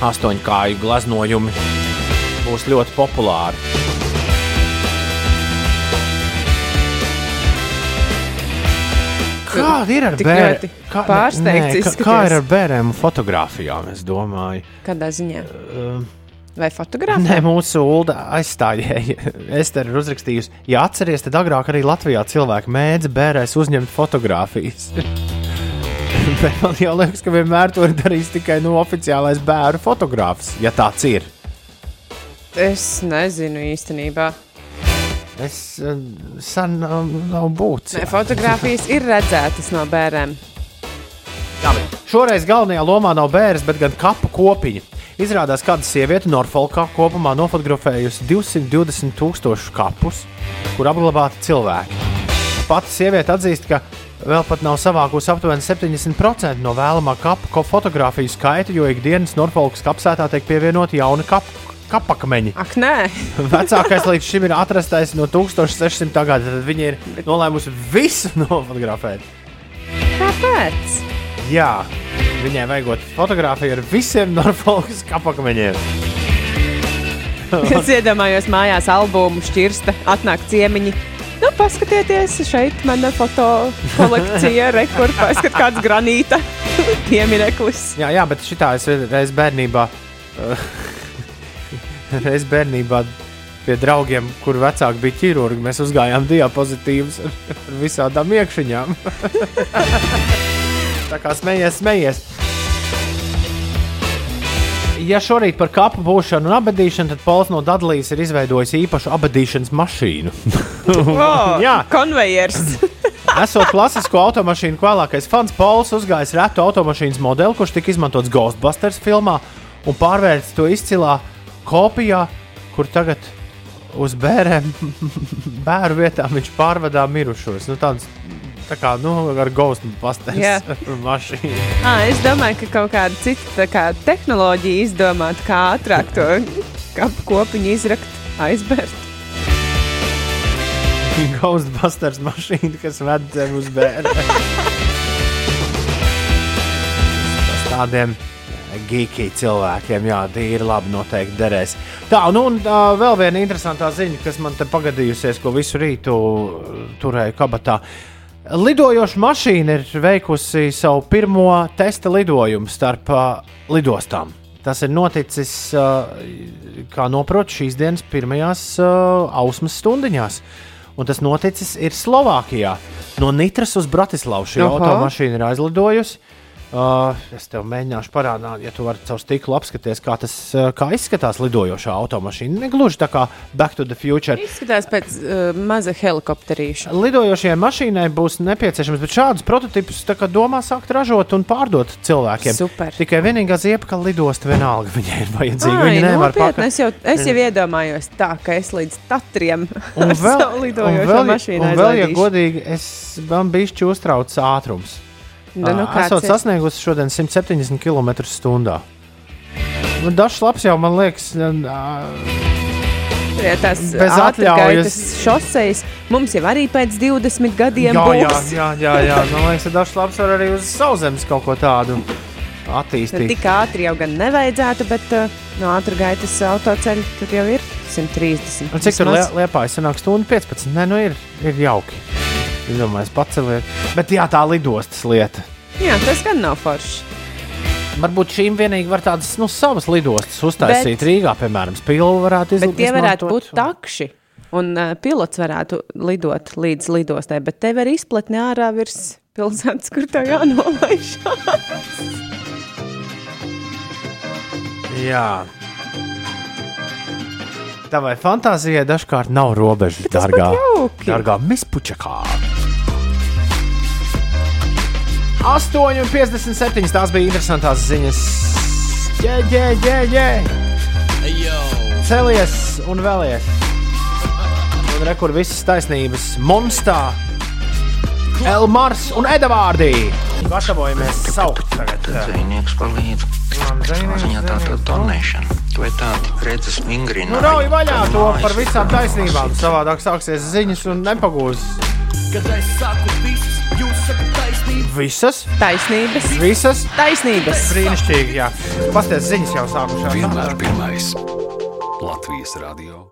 Speaker 4: astoņkāju gleznojumi būs ļoti populāri. Kāda ir ar bērniem?
Speaker 2: ļoti pārsteigts
Speaker 4: kā,
Speaker 2: izskaties.
Speaker 4: kā ir ar bērniem fotografijām? Es domāju,
Speaker 2: Kādā ziņā?
Speaker 4: um,
Speaker 2: Vai fotografē?
Speaker 4: Nē, mūsu ULDA aizstājēja. Ester ir uzrakstījusi, ja atceries, tad agrāk arī Latvijā cilvēki mēdza bērēs uzņemt fotogrāfijas. Bet man jau liekas, ka vienmēr to ir darījis tikai no oficiālais bērnu fotogrāfs, ja tāds ir.
Speaker 2: Es nezinu īstenībā.
Speaker 4: Es eh, sen nav, nav būts.
Speaker 2: Nē, fotografijas ir redzētas no bērniem.
Speaker 4: Šoreiz galvenajā lomā nav bērns, bet gan kapu kopiņa. Izrādās, kāda sieviete Norfolkā kopumā nofotografējusi 220 tūkstošu kapus, kur apglabāti cilvēki. Pati sieviete atzīst, ka vēl pat nav savākusi aptuveni 70% no vēlamā kapu fotografiju skaita, jo ikdienas Norfolkas kapsētā tiek pievienoti jauni kapu. Kapakmeņi.
Speaker 2: Ak, nē,
Speaker 4: Vecākais līdz šim ir atrastais no 1600. gada. Tad viņi ir nolēmuši visu nofotografēt.
Speaker 2: kāpēc?
Speaker 4: Jā, viņai vajag fotografiju ar visiem Norfolkas kapakmeņiem.
Speaker 2: Es iedomājos mājās albumu šķirsta, atnāk ciemiņi. Nu, paskatieties, šeit mana foto kolekcija, rekur, paskat kāds granīta piemineklis.
Speaker 4: Jā, jā bet šitā es reiz bērnībā, uh, reiz bērnībā pie draugiem, kur vecāki bija ķirurgi, mēs uzgājām diapozitīvus ar, ar visādām iekšķiņām. Tā kā smējies, smējies. Ja šorīt par kapu būšanu un abadīšanu, tad Pols no Dudlīs ir izveidojis īpašu abadīšanas mašīnu.
Speaker 2: Oh,
Speaker 4: Jā.
Speaker 2: konvejers.
Speaker 4: Esot klasisko automašīnu vēlākais fans, Pols uzgājis retu automašīnas modeli, kurš tika izmantots Ghostbusters filmā un pārvērts to izcilā kopijā, kur tagad uz bērniem, bērnu vietām viņš pārvadā mirušos. Nu, tāds, tā kā nu, ar Ghostbusters
Speaker 2: Jā.
Speaker 4: mašīnu.
Speaker 2: Ah, es domāju, ka kaut kāda cita tā kā, tehnoloģija izdomāta, kā ātrāk to kopiņu izrakt, aizbērt.
Speaker 4: Ghostbusters mašīna, kas ved tevi uz bērnu. Tādiem geeky cilvēkiem, jā, tīri labi noteikti derēs. Tā, nu un uh, vēl viena interesanta ziņa, kas man te pagadījusies, ko visu rītu uh, turēju kabatā. Lidojoša mašīna ir veikusi savu pirmo testa lidojumu starp uh, lidostām. Tas ir noticis, uh, kā noprot, šīs dienas pirmajās uh, ausmas stundiņās. un tas noticis ir Slovākijā. No Nitras uz Bratislavu šī automašīna ir aizlidojusi. Uh, es tev mēģināšu parādīt, ja tu vari caur stiklu apskatīties, kā, tas, uh, kā izskatās lidojošā automašīna. Ne gluži tā kā Back to the Future.
Speaker 2: Izskatās pēc uh, maza helikopterīša.
Speaker 4: Lidojošajai mašīnai būs nepieciešams, bet šādus kā domā sākt ražot un pārdot cilvēkiem.
Speaker 2: Super.
Speaker 4: Tikai vienīgā ziepa, ka lidosta vienalga viņai ir vajadzīga.
Speaker 2: Ai,
Speaker 4: Viņa nevar
Speaker 2: nopietni, es jau, es jau iedomājos tā, ka es līdz tatriem
Speaker 4: Un vēl, vēl,
Speaker 2: mašīnu
Speaker 4: un vēl, ja godīgi, es man bišķi uztrauc ātrums.
Speaker 2: Nu, nu, kāds
Speaker 4: Esot sasniegusi šodien 170 km/h. Nu, Dažs laps jau man liekas,
Speaker 2: ir tās
Speaker 4: bez atļaujas.
Speaker 2: šoseis. Mums jau arī pēc 20 gadiem
Speaker 4: jā, jā,
Speaker 2: būs.
Speaker 4: jā, jā, jā. Man liekas, ka dažs laps var arī uz sauszemes kaut ko tādu
Speaker 2: Nu,
Speaker 4: attīstīt.
Speaker 2: Tik ātri jau gan nevajadzētu, bet uh, no ātrgaitas autoceļa tur jau ir 130.
Speaker 4: Un Cik tur liepā ir? Sanāk, stundu 15. Nē, nu ir, ir jauki. Es domāju, es paceliet. Bet jā, tā lidostas lieta.
Speaker 2: Jā, tas gan nav forši.
Speaker 4: Varbūt šīm vienīgi var tādas nu, savas lidostas uztaisīt
Speaker 2: Bet-
Speaker 4: Rīgā, piemēram, Spīlu varētu izl-
Speaker 2: tie varētu būt takši. Un uh, pilots varētu lidot līdz lidostai, bet te var izplatni ārā virs pilsētas, kur tā jānolaiž.
Speaker 4: Jā. Tavai fantāzijai dažkārt nav robežas, dārgā,
Speaker 2: jauki.
Speaker 4: dārgā mispučakā. 8,57. Tās bija interesantas ziņas. Jā, jā, jā, jā. Celies un vēlies. Un rekur visas taisnības. Monstā, Elmars un Edavārdī. Gatavojamies saukt tagad.
Speaker 9: Zvejnieks palīdz. Savā ziņā tā ir tonēšana. Vai tādi redzes
Speaker 4: Nu,
Speaker 9: vingrina?
Speaker 4: rauj vaļā to par visām taisnībām. Savādāk sāksies ziņas un nepagūs.
Speaker 1: Kad es saku visas, jūs sakat taisnību.
Speaker 4: Visas,
Speaker 2: Taisnības,
Speaker 4: visas.
Speaker 2: taisnības.
Speaker 4: Brīnišķīgi, jā. Pasties ziņas jau sākušās.
Speaker 10: Vienmēr pirmais Latvijas radio.